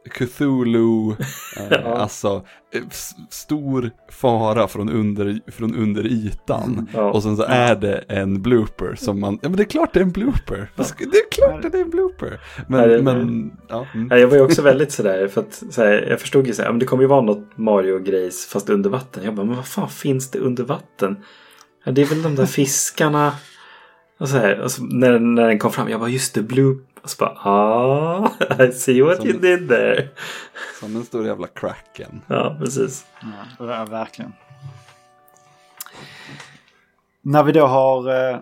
Cthulhu, eh, alltså eh, stor fara från under, från under ytan. Ja. Och sen så är det en blooper som man, ja men det är klart det är en blooper. Ja. Det är klart det är en blooper. Men, Nej, men ja. Mm. Jag var ju också väldigt sådär, för att så här, jag förstod ju såhär, det kommer ju vara något Mario-grejs fast under vatten. Jag bara, men vad fan finns det under vatten? Ja, det är väl de där fiskarna. Och så här, och så när, när den kom fram, jag bara just det, blue, och så bara ah, I see what som, you did there. Som en stor jävla cracken. Ja, precis. Ja, verkligen. När vi då har... Eh,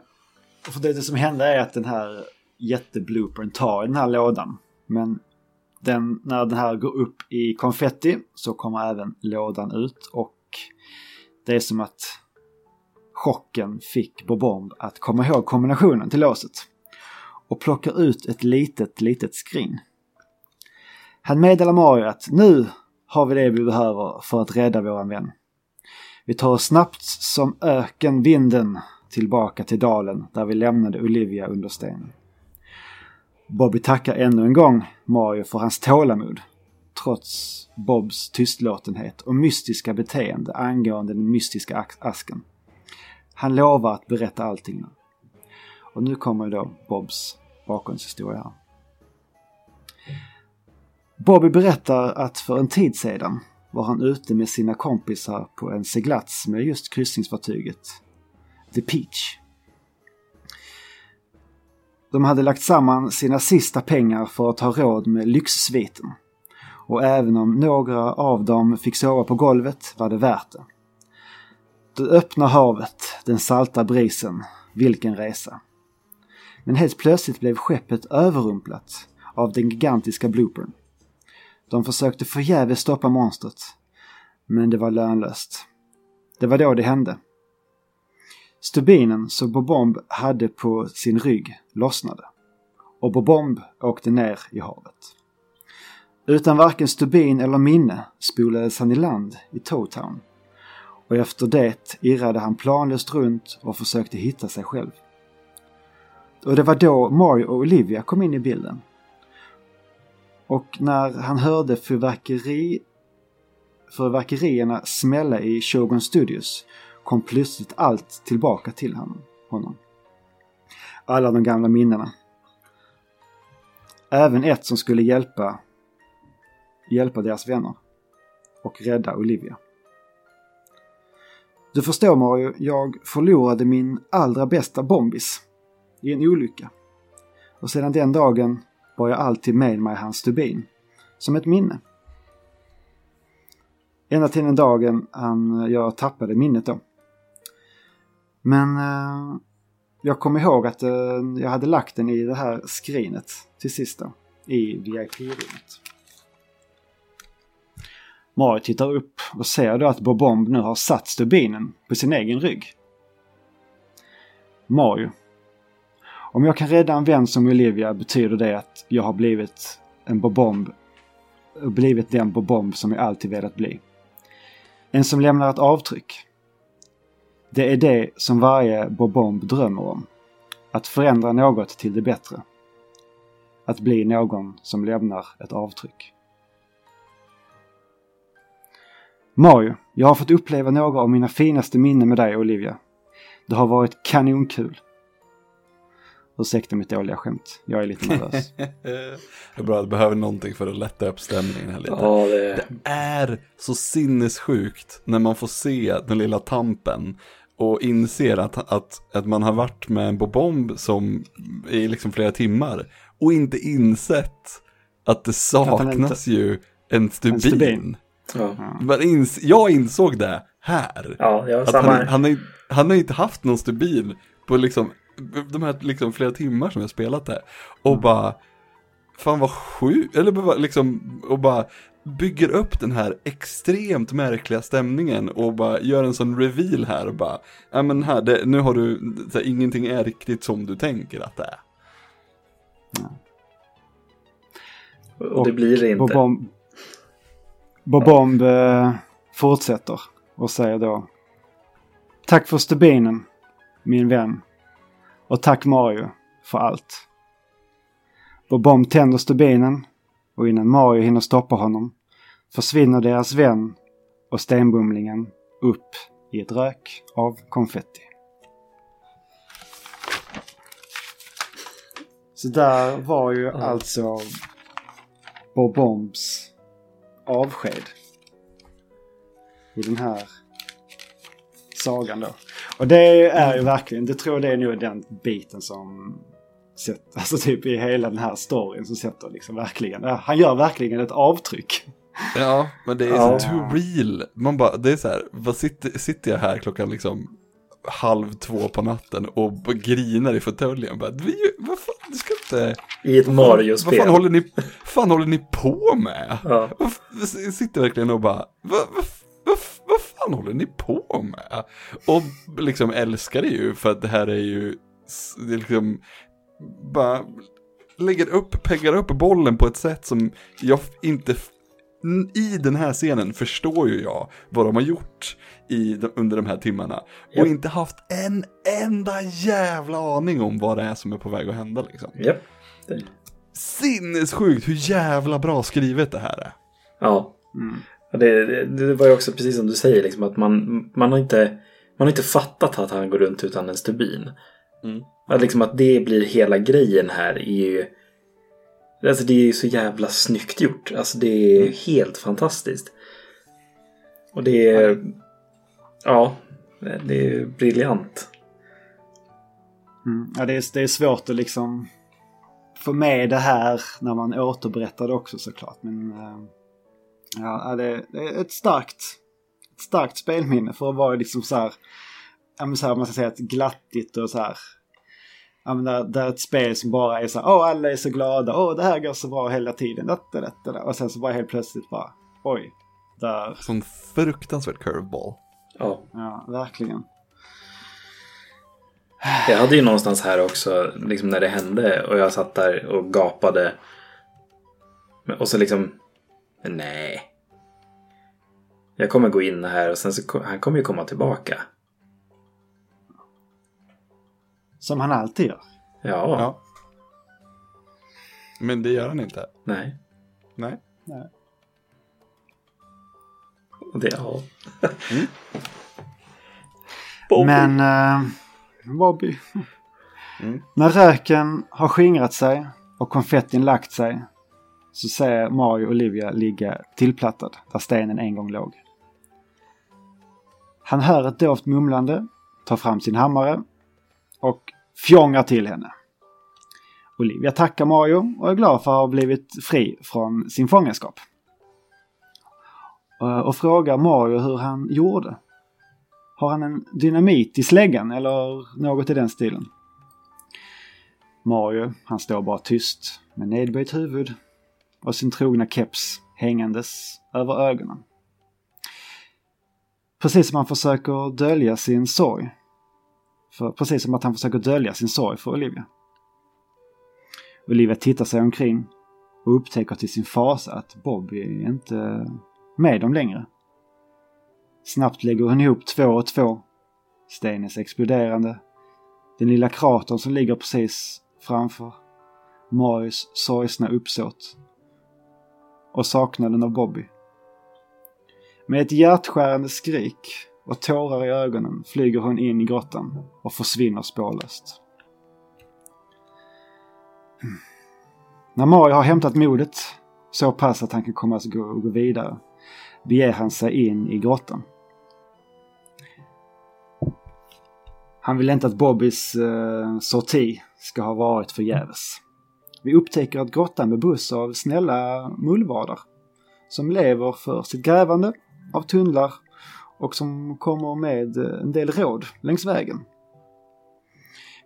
för det, det som händer är att den här jättebloopern tar i den här lådan. Men den, när den här går upp i konfetti så kommer även lådan ut och det är som att chocken fick Bobomb att komma ihåg kombinationen till låset och plockar ut ett litet, litet skrin. Han meddelar Mario att nu har vi det vi behöver för att rädda våran vän. Vi tar oss snabbt som ökenvinden tillbaka till dalen där vi lämnade Olivia under stenen. Bobby tackar ännu en gång Mario för hans tålamod trots Bobs tystlåtenhet och mystiska beteende angående den mystiska asken. Han lovar att berätta allting nu. Och nu kommer då Bobs bakgrundshistoria här. Bobby berättar att för en tid sedan var han ute med sina kompisar på en seglats med just kryssningsfartyget The Peach. De hade lagt samman sina sista pengar för att ha råd med lyxsviten. Och även om några av dem fick sova på golvet var det värt det. Det öppna havet, den salta brisen, vilken resa. Men helt plötsligt blev skeppet överrumplat av den gigantiska bloopern. De försökte förgäves stoppa monstret, men det var lönlöst. Det var då det hände. Stubinen som Bobomb hade på sin rygg lossnade och Bobomb åkte ner i havet. Utan varken stubin eller minne spolades han i land i Towtown och efter det irrade han planlöst runt och försökte hitta sig själv. Och det var då Mario och Olivia kom in i bilden. Och när han hörde fyrverkeri, fyrverkerierna smälla i Shogun Studios kom plötsligt allt tillbaka till honom. Alla de gamla minnena. Även ett som skulle hjälpa, hjälpa deras vänner och rädda Olivia. Du förstår Mario, jag förlorade min allra bästa bombis i en olycka. Och sedan den dagen bar jag alltid med mig hans stubin. Som ett minne. Ända till den dagen han, jag tappade minnet då. Men eh, jag kommer ihåg att eh, jag hade lagt den i det här skrinet till sist då, i VIP-rummet. Mario tittar upp och ser då att Bobomb nu har satt stubinen på sin egen rygg. Mario. Om jag kan rädda en vän som Olivia betyder det att jag har blivit en Bobomb blivit den Bobomb som jag alltid velat bli. En som lämnar ett avtryck. Det är det som varje Bobomb drömmer om. Att förändra något till det bättre. Att bli någon som lämnar ett avtryck. Mario, jag har fått uppleva några av mina finaste minnen med dig Olivia. Det har varit kanonkul. Ursäkta mitt dåliga skämt. Jag är lite nervös. det är bra, du behöver någonting för att lätta upp stämningen här lite. Ja, det... det är så sinnessjukt när man får se den lilla tampen och inser att, att, att man har varit med en bobomb som i liksom flera timmar och inte insett att det saknas ju en stubin. En stubin. Ja. Ins jag insåg det här. Ja, jag att han, han, har, han har inte haft någon stubin på liksom de här liksom flera timmar som jag spelat det. Och mm. bara, fan vad sjukt, eller bara liksom, och bara bygger upp den här extremt märkliga stämningen och bara gör en sån reveal här och bara, ja men här, det, nu har du, här, ingenting är riktigt som du tänker att det är. Ja. Och, det blir det inte. Bobomb, Bobomb eh, fortsätter och säger då Tack för stubinen, min vän. Och tack Mario för allt. Bobomb tänder stubinen och innan Mario hinner stoppa honom försvinner deras vän och stenbumlingen upp i ett rök av konfetti. Så där var ju mm. alltså Bobombs avsked. I den här sagan då. Och det är ju verkligen, det tror jag det är nog den biten som sätter, alltså typ i hela den här storyn som sätter liksom verkligen, han gör verkligen ett avtryck. Ja, men det är ja. så too real. Man bara, det är så här, vad sitter, sitter jag här klockan liksom halv två på natten och grinar i fåtöljen. Vad fan, du ska inte... I ett Mario-spel. Vad fan håller, ni, fan håller ni på med? Ja. Sitter verkligen och bara, vad, vad, vad, fan håller ni på med? Och liksom älskar det ju för att det här är ju, det är liksom, bara lägger upp, peggar upp bollen på ett sätt som jag inte i den här scenen förstår ju jag vad de har gjort i, under de här timmarna. Yep. Och inte haft en enda jävla aning om vad det är som är på väg att hända liksom. Yep. Sinnessjukt hur jävla bra skrivet det här är. Ja. Mm. Det, det, det, var ju också precis som du säger, liksom, att man, man, har inte, man har inte fattat att han går runt utan en stubin. Mm. Att, liksom, att det blir hela grejen här är ju Alltså det är ju så jävla snyggt gjort. Alltså det är helt fantastiskt. Och det är... Ja, det är briljant. Mm. Ja, det, är, det är svårt att liksom få med det här när man återberättar det också såklart. Men äh, ja, det, det, är ett starkt, ett starkt spelminne för att vara liksom så här, så här man ska säga ett glattigt och så här. Ja, men där, där ett spel som bara är så här, åh alla är så glada, åh det här går så bra hela tiden, detta, detta, detta. och sen så bara helt plötsligt bara, oj, där. Sån fruktansvärt curveball. Ja. Ja, verkligen. Jag hade ju någonstans här också, liksom när det hände och jag satt där och gapade. Och så liksom, nej. Jag kommer gå in här och sen så han kommer ju komma tillbaka. Som han alltid gör. Ja. Ja. Men det gör han inte. Nej. Nej. Nej. Det, ja. Men eh, Bobby. Mm. När röken har skingrat sig och konfettin lagt sig så ser Mario och Olivia ligga tillplattad där stenen en gång låg. Han hör ett dovt mumlande, tar fram sin hammare och fjongar till henne. Olivia tackar Mario och är glad för att ha blivit fri från sin fångenskap. Eh, och frågar Mario hur han gjorde. Har han en dynamit i släggan eller något i den stilen? Mario, han står bara tyst med nedböjt huvud och sin trogna keps hängandes över ögonen. Precis som han försöker dölja sin sorg. För, precis som att han försöker dölja sin sorg för Olivia. Olivia tittar sig omkring och upptäcker till sin fasa att Bobby är inte med dem längre. Snabbt lägger hon ihop två och två. Stenens exploderande. Den lilla kratern som ligger precis framför. Marius sorgsna uppsåt. Och saknaden av Bobby. Med ett hjärtskärande skrik och tårar i ögonen flyger hon in i grottan och försvinner spårlöst. När Mario har hämtat modet så pass att han kan komma att gå, gå vidare beger han sig in i grottan. Han vill inte att Bobbys eh, sorti ska ha varit förgäves. Vi upptäcker att grottan bebos av snälla mullvadar som lever för sitt grävande av tunnlar och som kommer med eh, en del råd längs vägen.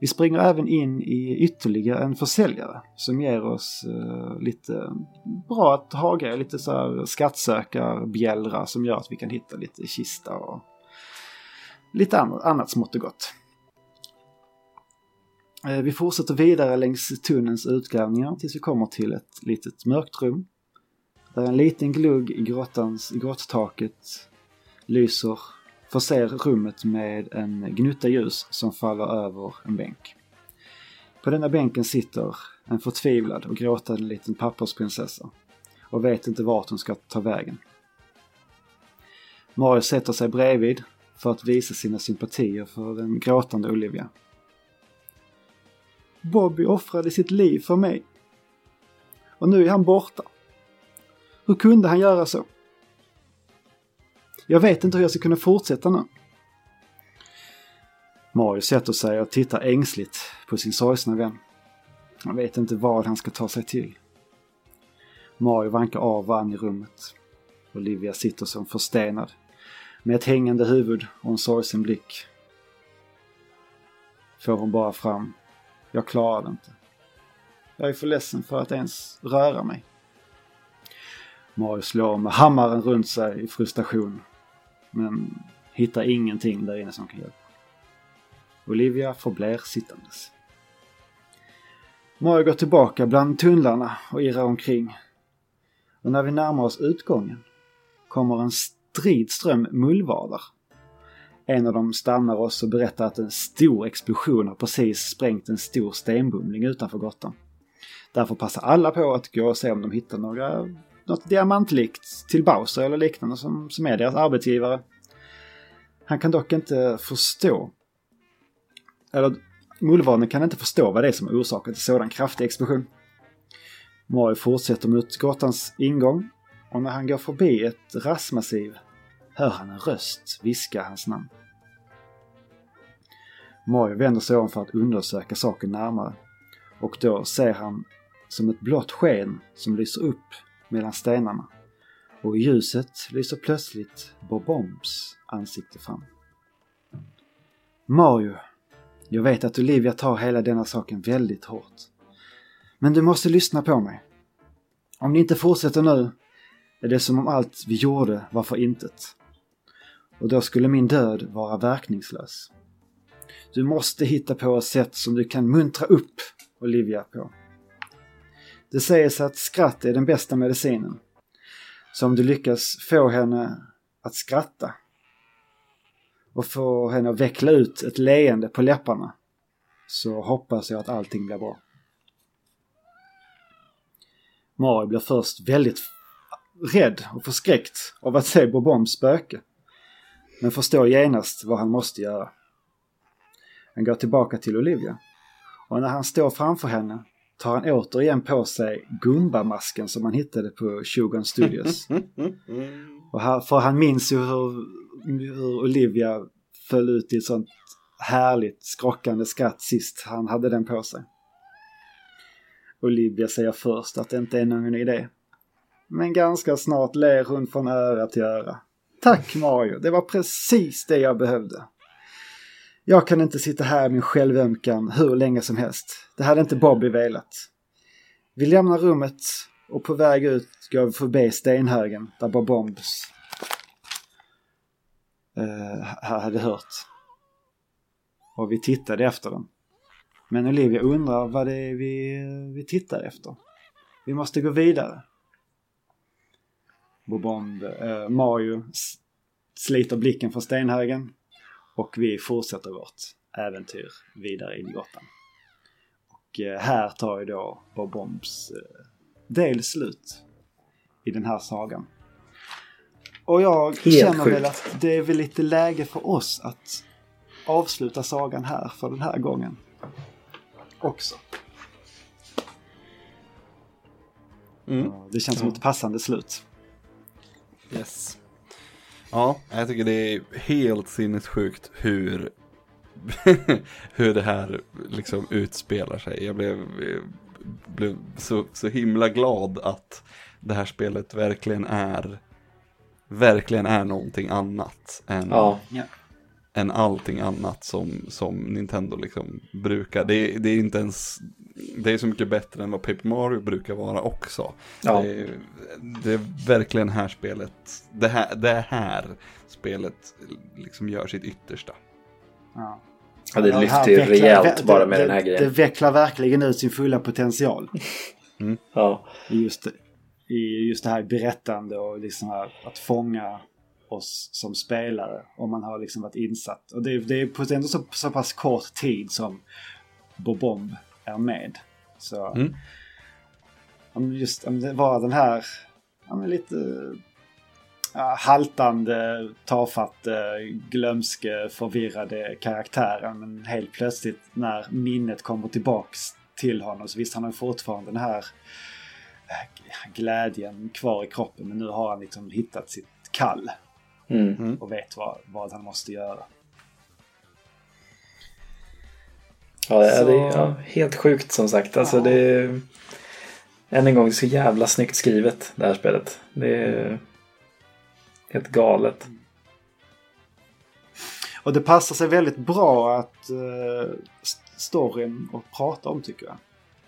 Vi springer även in i ytterligare en försäljare som ger oss eh, lite bra att haga, lite så här skattsökarbjällra som gör att vi kan hitta lite kista och lite annat, annat smått och gott. Eh, vi fortsätter vidare längs tunnelns utgrävningar tills vi kommer till ett litet mörkt rum. Där en liten glugg i, grottans, i grottaket lyser förser rummet med en gnutta ljus som faller över en bänk. På denna bänken sitter en förtvivlad och gråtande liten pappersprinsessa och vet inte vart hon ska ta vägen. Mario sätter sig bredvid för att visa sina sympatier för den gråtande Olivia. Bobby offrade sitt liv för mig. Och nu är han borta. Hur kunde han göra så? Jag vet inte hur jag ska kunna fortsätta nu. Mario sätter sig och tittar ängsligt på sin sorgsna vän. Han vet inte vad han ska ta sig till. Mario vankar av varann i rummet. Olivia sitter som förstenad med ett hängande huvud och en sorgsen blick. Får hon bara fram. Jag klarar det inte. Jag är för ledsen för att ens röra mig. Mario slår med hammaren runt sig i frustration. Men hittar ingenting där inne som kan hjälpa. Olivia förblir sittandes. Mario går tillbaka bland tunnlarna och irrar omkring. Och när vi närmar oss utgången kommer en strid ström mullvadar. En av dem stannar oss och berättar att en stor explosion har precis sprängt en stor stenbumling utanför grottan. Därför passar alla på att gå och se om de hittar några, något diamantlikt till Bowser eller liknande som, som är deras arbetsgivare. Han kan dock inte förstå, eller mullvaden kan inte förstå vad det är som orsakat en sådan kraftig explosion. Mario fortsätter mot grottans ingång och när han går förbi ett rastmassiv hör han en röst viska hans namn. Mario vänder sig om för att undersöka saken närmare och då ser han som ett blått sken som lyser upp mellan stenarna och i ljuset lyser plötsligt Bobombs ansikte fram. Mario, jag vet att Olivia tar hela denna saken väldigt hårt. Men du måste lyssna på mig. Om ni inte fortsätter nu är det som om allt vi gjorde var för intet. Och då skulle min död vara verkningslös. Du måste hitta på ett sätt som du kan muntra upp Olivia på. Det sägs att skratt är den bästa medicinen. Så om du lyckas få henne att skratta och få henne att veckla ut ett leende på läpparna så hoppas jag att allting blir bra. Mari blir först väldigt rädd och förskräckt av att se Bobombs spöke. Men förstår genast vad han måste göra. Han går tillbaka till Olivia. Och när han står framför henne tar han återigen på sig Gumba-masken som han hittade på Shogun Studios. och här, för han minns ju hur, hur Olivia föll ut i ett sånt härligt skrockande skratt sist han hade den på sig. Olivia säger först att det inte är någon idé. Men ganska snart ler hon från öra till öra. Tack Mario, det var precis det jag behövde. Jag kan inte sitta här i min självömkan hur länge som helst. Det hade inte Bobby velat. Vi lämnar rummet och på väg ut går vi förbi stenhögen där Bob Bombs uh, hade hört. Och vi tittade efter den. Men Olivia undrar vad det är vi, vi tittar efter. Vi måste gå vidare. Bobomb, uh, eh, Mario sliter blicken från stenhögen och vi fortsätter vårt äventyr vidare in i grottan. Och eh, här tar ju då Bob Bombs eh, del slut i den här sagan. Och jag Helt känner sjukt. väl att det är väl lite läge för oss att avsluta sagan här för den här gången. Också. Mm. Det känns som ett passande slut. Yes. Ja, jag tycker det är helt sinnessjukt hur, hur det här liksom utspelar sig. Jag blev, blev så, så himla glad att det här spelet verkligen är verkligen är någonting annat än, Ja, än allting annat som, som Nintendo liksom brukar. Det, är- det är inte ens, det är så mycket bättre än vad Paper Mario brukar vara också. ja. Det, är, det är verkligen här spelet, det här, det här spelet liksom gör sitt yttersta. Ja. ja det lyfter ju vecklar- rejält det- bara med det, den här Det grejen. vecklar verkligen ut sin fulla potential. Ja, i just, i just det här berättande och liksom här, att fånga oss som spelare om man har liksom varit insatt. Och det, det är på ändå så, så pass kort tid som Bobomb är med. Så Mm. just det var den här lite haltande, tafatte, glömske, förvirrade karaktären. Men helt plötsligt när minnet kommer tillbaks till honom så visst han har fortfarande den här eh, glädjen kvar i kroppen men nu har han liksom hittat sitt kall mm. och vet vad, vad han måste göra. Ja, det, Så- det är ja, helt sjukt som sagt. Alltså Ja. det är, än en gång, så jävla snyggt skrivet det här spelet. Det är helt galet. Och det passar sig väldigt bra att uh, storyn att prata om tycker jag.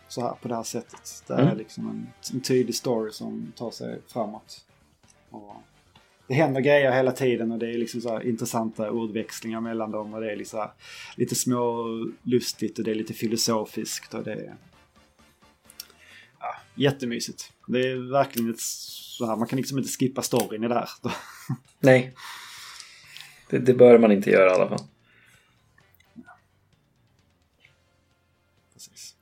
Så här på det här sättet. Det är Mm. liksom en, en tydlig story som tar sig framåt. Och det händer grejer hela tiden och det är liksom så intressanta ordväxlingar mellan dem och det är liksom lite små lustigt och det är lite filosofiskt och det är ja, jättemysigt. Det är verkligen ett så här, man kan liksom inte skippa storyn i det här. Nej. Det, det bör man inte göra i alla fall. Precis.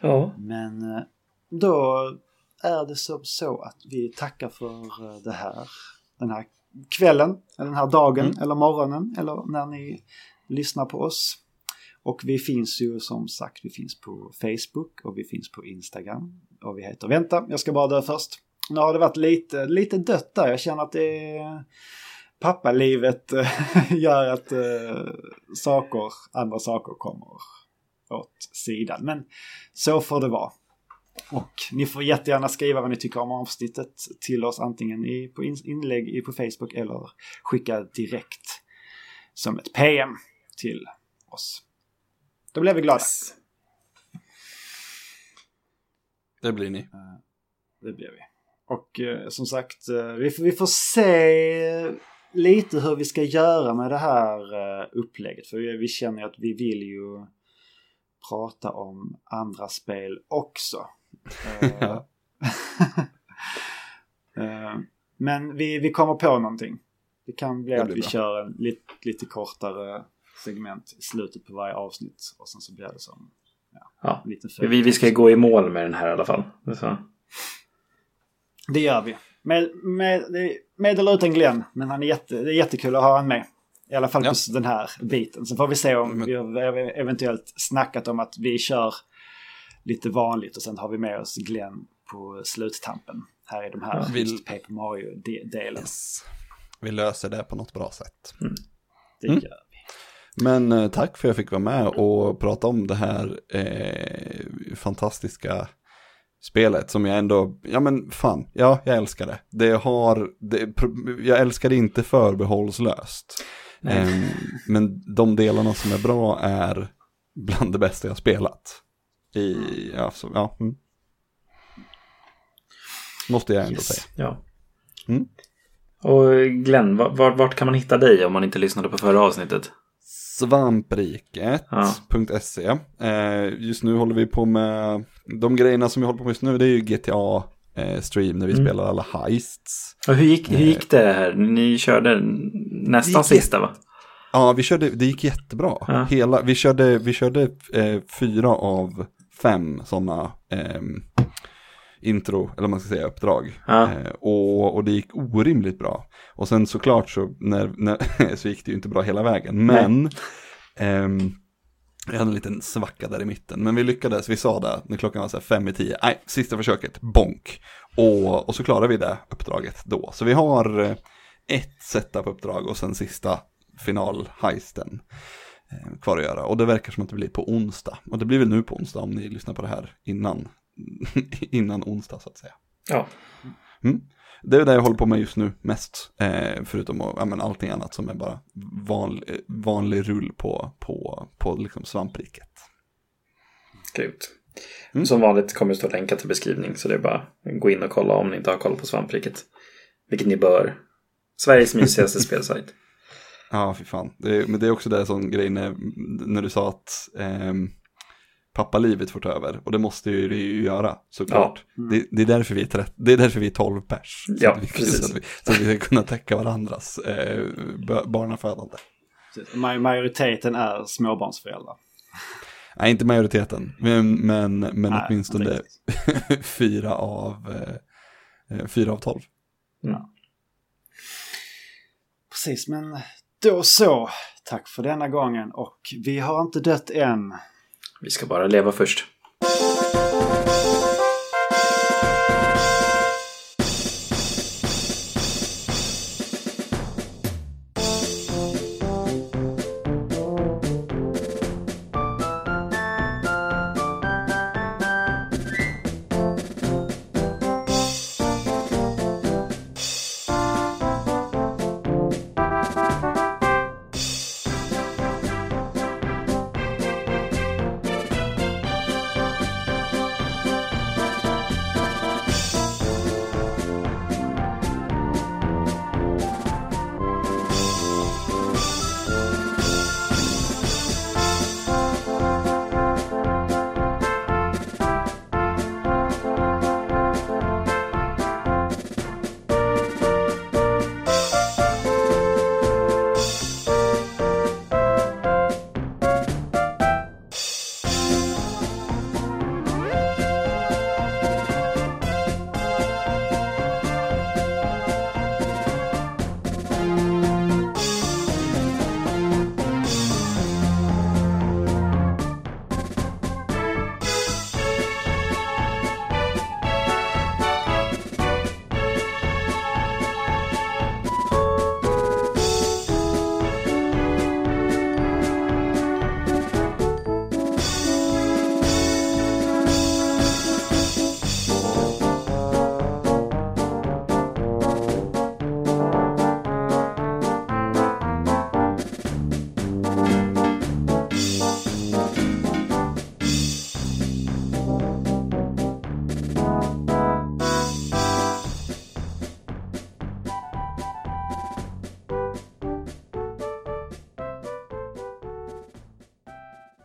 Ja, Men eh, då är det som så att vi tackar för eh, det här. Den här kvällen, eller den här dagen, eller morgonen, eller när ni lyssnar på oss. Och vi finns ju som sagt, vi finns på Facebook och vi finns på Instagram. Och vi heter Vänta, jag ska bara dö först. Nu har det varit lite, lite dött där. Jag känner att det är pappalivet gör att uh, saker, andra saker kommer åt sidan. Men så får det vara. Och ni får jättegärna skriva vad ni tycker om avsnittet till oss antingen i, på inlägg på Facebook eller skicka direkt som ett PM till oss. Då blir vi glada. Yes. Det blir ni. Det blir vi. Och eh, som sagt, eh, vi, får, vi får se lite hur vi ska göra med det här eh, upplägget. För vi, vi känner att vi vill ju prata om andra spel också. Uh, men vi, vi kommer på någonting. Det kan bli det att vi bra. kör en lite, lite kortare segment i slutet på varje avsnitt. Och sen så blir det som ja, ja. liten vi, vi ska gå i mål med den här i alla fall. Så. Det gör vi. Med, med, med eller utan Glenn. Men han är jätte, det är jättekul att ha honom med. I alla fall ja. på den här biten. Sen får vi se om men... vi har eventuellt snackat om att vi kör lite vanligt och sen har vi med oss Glenn på sluttampen. Här i de här vill... Paper Mario-delen. Yes. Vi löser det på något bra sätt. Mm. Det mm. gör vi. Men eh, tack för att jag fick vara med och prata om det här eh, fantastiska spelet som jag ändå, ja men fan, ja jag älskar det. Det har, det, jag älskar det inte förbehållslöst. Eh, men de delarna som är bra är bland det bästa jag spelat. I, ja, så, ja. Mm. Måste jag ändå yes. säga. Ja. Mm. Och Glenn, vart, vart kan man hitta dig om man inte lyssnade på förra avsnittet? Svampriket.se ja. eh, Just nu håller vi på med, de grejerna som vi håller på med just nu det är ju GTA eh, stream när vi mm. spelar alla heists. Och hur gick, hur gick det här? Ni körde nästan sista va? Ja, vi körde, det gick jättebra. Ja. Hela, vi körde, vi körde eh, fyra av fem sådana eh, intro, eller man ska säga uppdrag. Ja. Eh, och, och det gick orimligt bra. Och sen såklart så, när, när så gick det ju inte bra hela vägen. Men ehm, jag hade en liten svacka där i mitten. Men vi lyckades, vi sa det när klockan var så här fem i tio. Nej, sista försöket, bonk. Och, och så klarade vi det uppdraget då. Så vi har eh, ett setup-uppdrag och sen sista final-heisten kvar att göra. Och det verkar som att det blir på onsdag. Och det blir väl nu på onsdag om ni lyssnar på det här innan innan onsdag så att säga. Ja. Mm. Det är det jag håller på med just nu mest, eh, förutom ja, men allting annat som är bara vanlig, vanlig rull på, på, på liksom svampriket. Grymt. Mm. Som vanligt kommer det stå länkar till beskrivning så det är bara att gå in och kolla om ni inte har koll på svampriket. Vilket ni bör. Sveriges mysigaste spelsajt. Ja, fy fan. Det är, men det är också det som grej när, när du sa att eh, pappalivet får ta över. Och det måste ju det ju göra, såklart. Ja. Mm. Det, det, är därför vi är 30, det är därför vi är 12 pers. Ja, så, vi, precis. Så att, vi, så att vi ska kunna täcka varandras eh, barnafödande. Majoriteten är småbarnsföräldrar. Nej, inte majoriteten, men, men, men Nej, åtminstone fyra av, eh, eh, fyra av tolv. Mm. Precis, men då så. Tack för denna gången och vi har inte dött än. Vi ska bara leva först.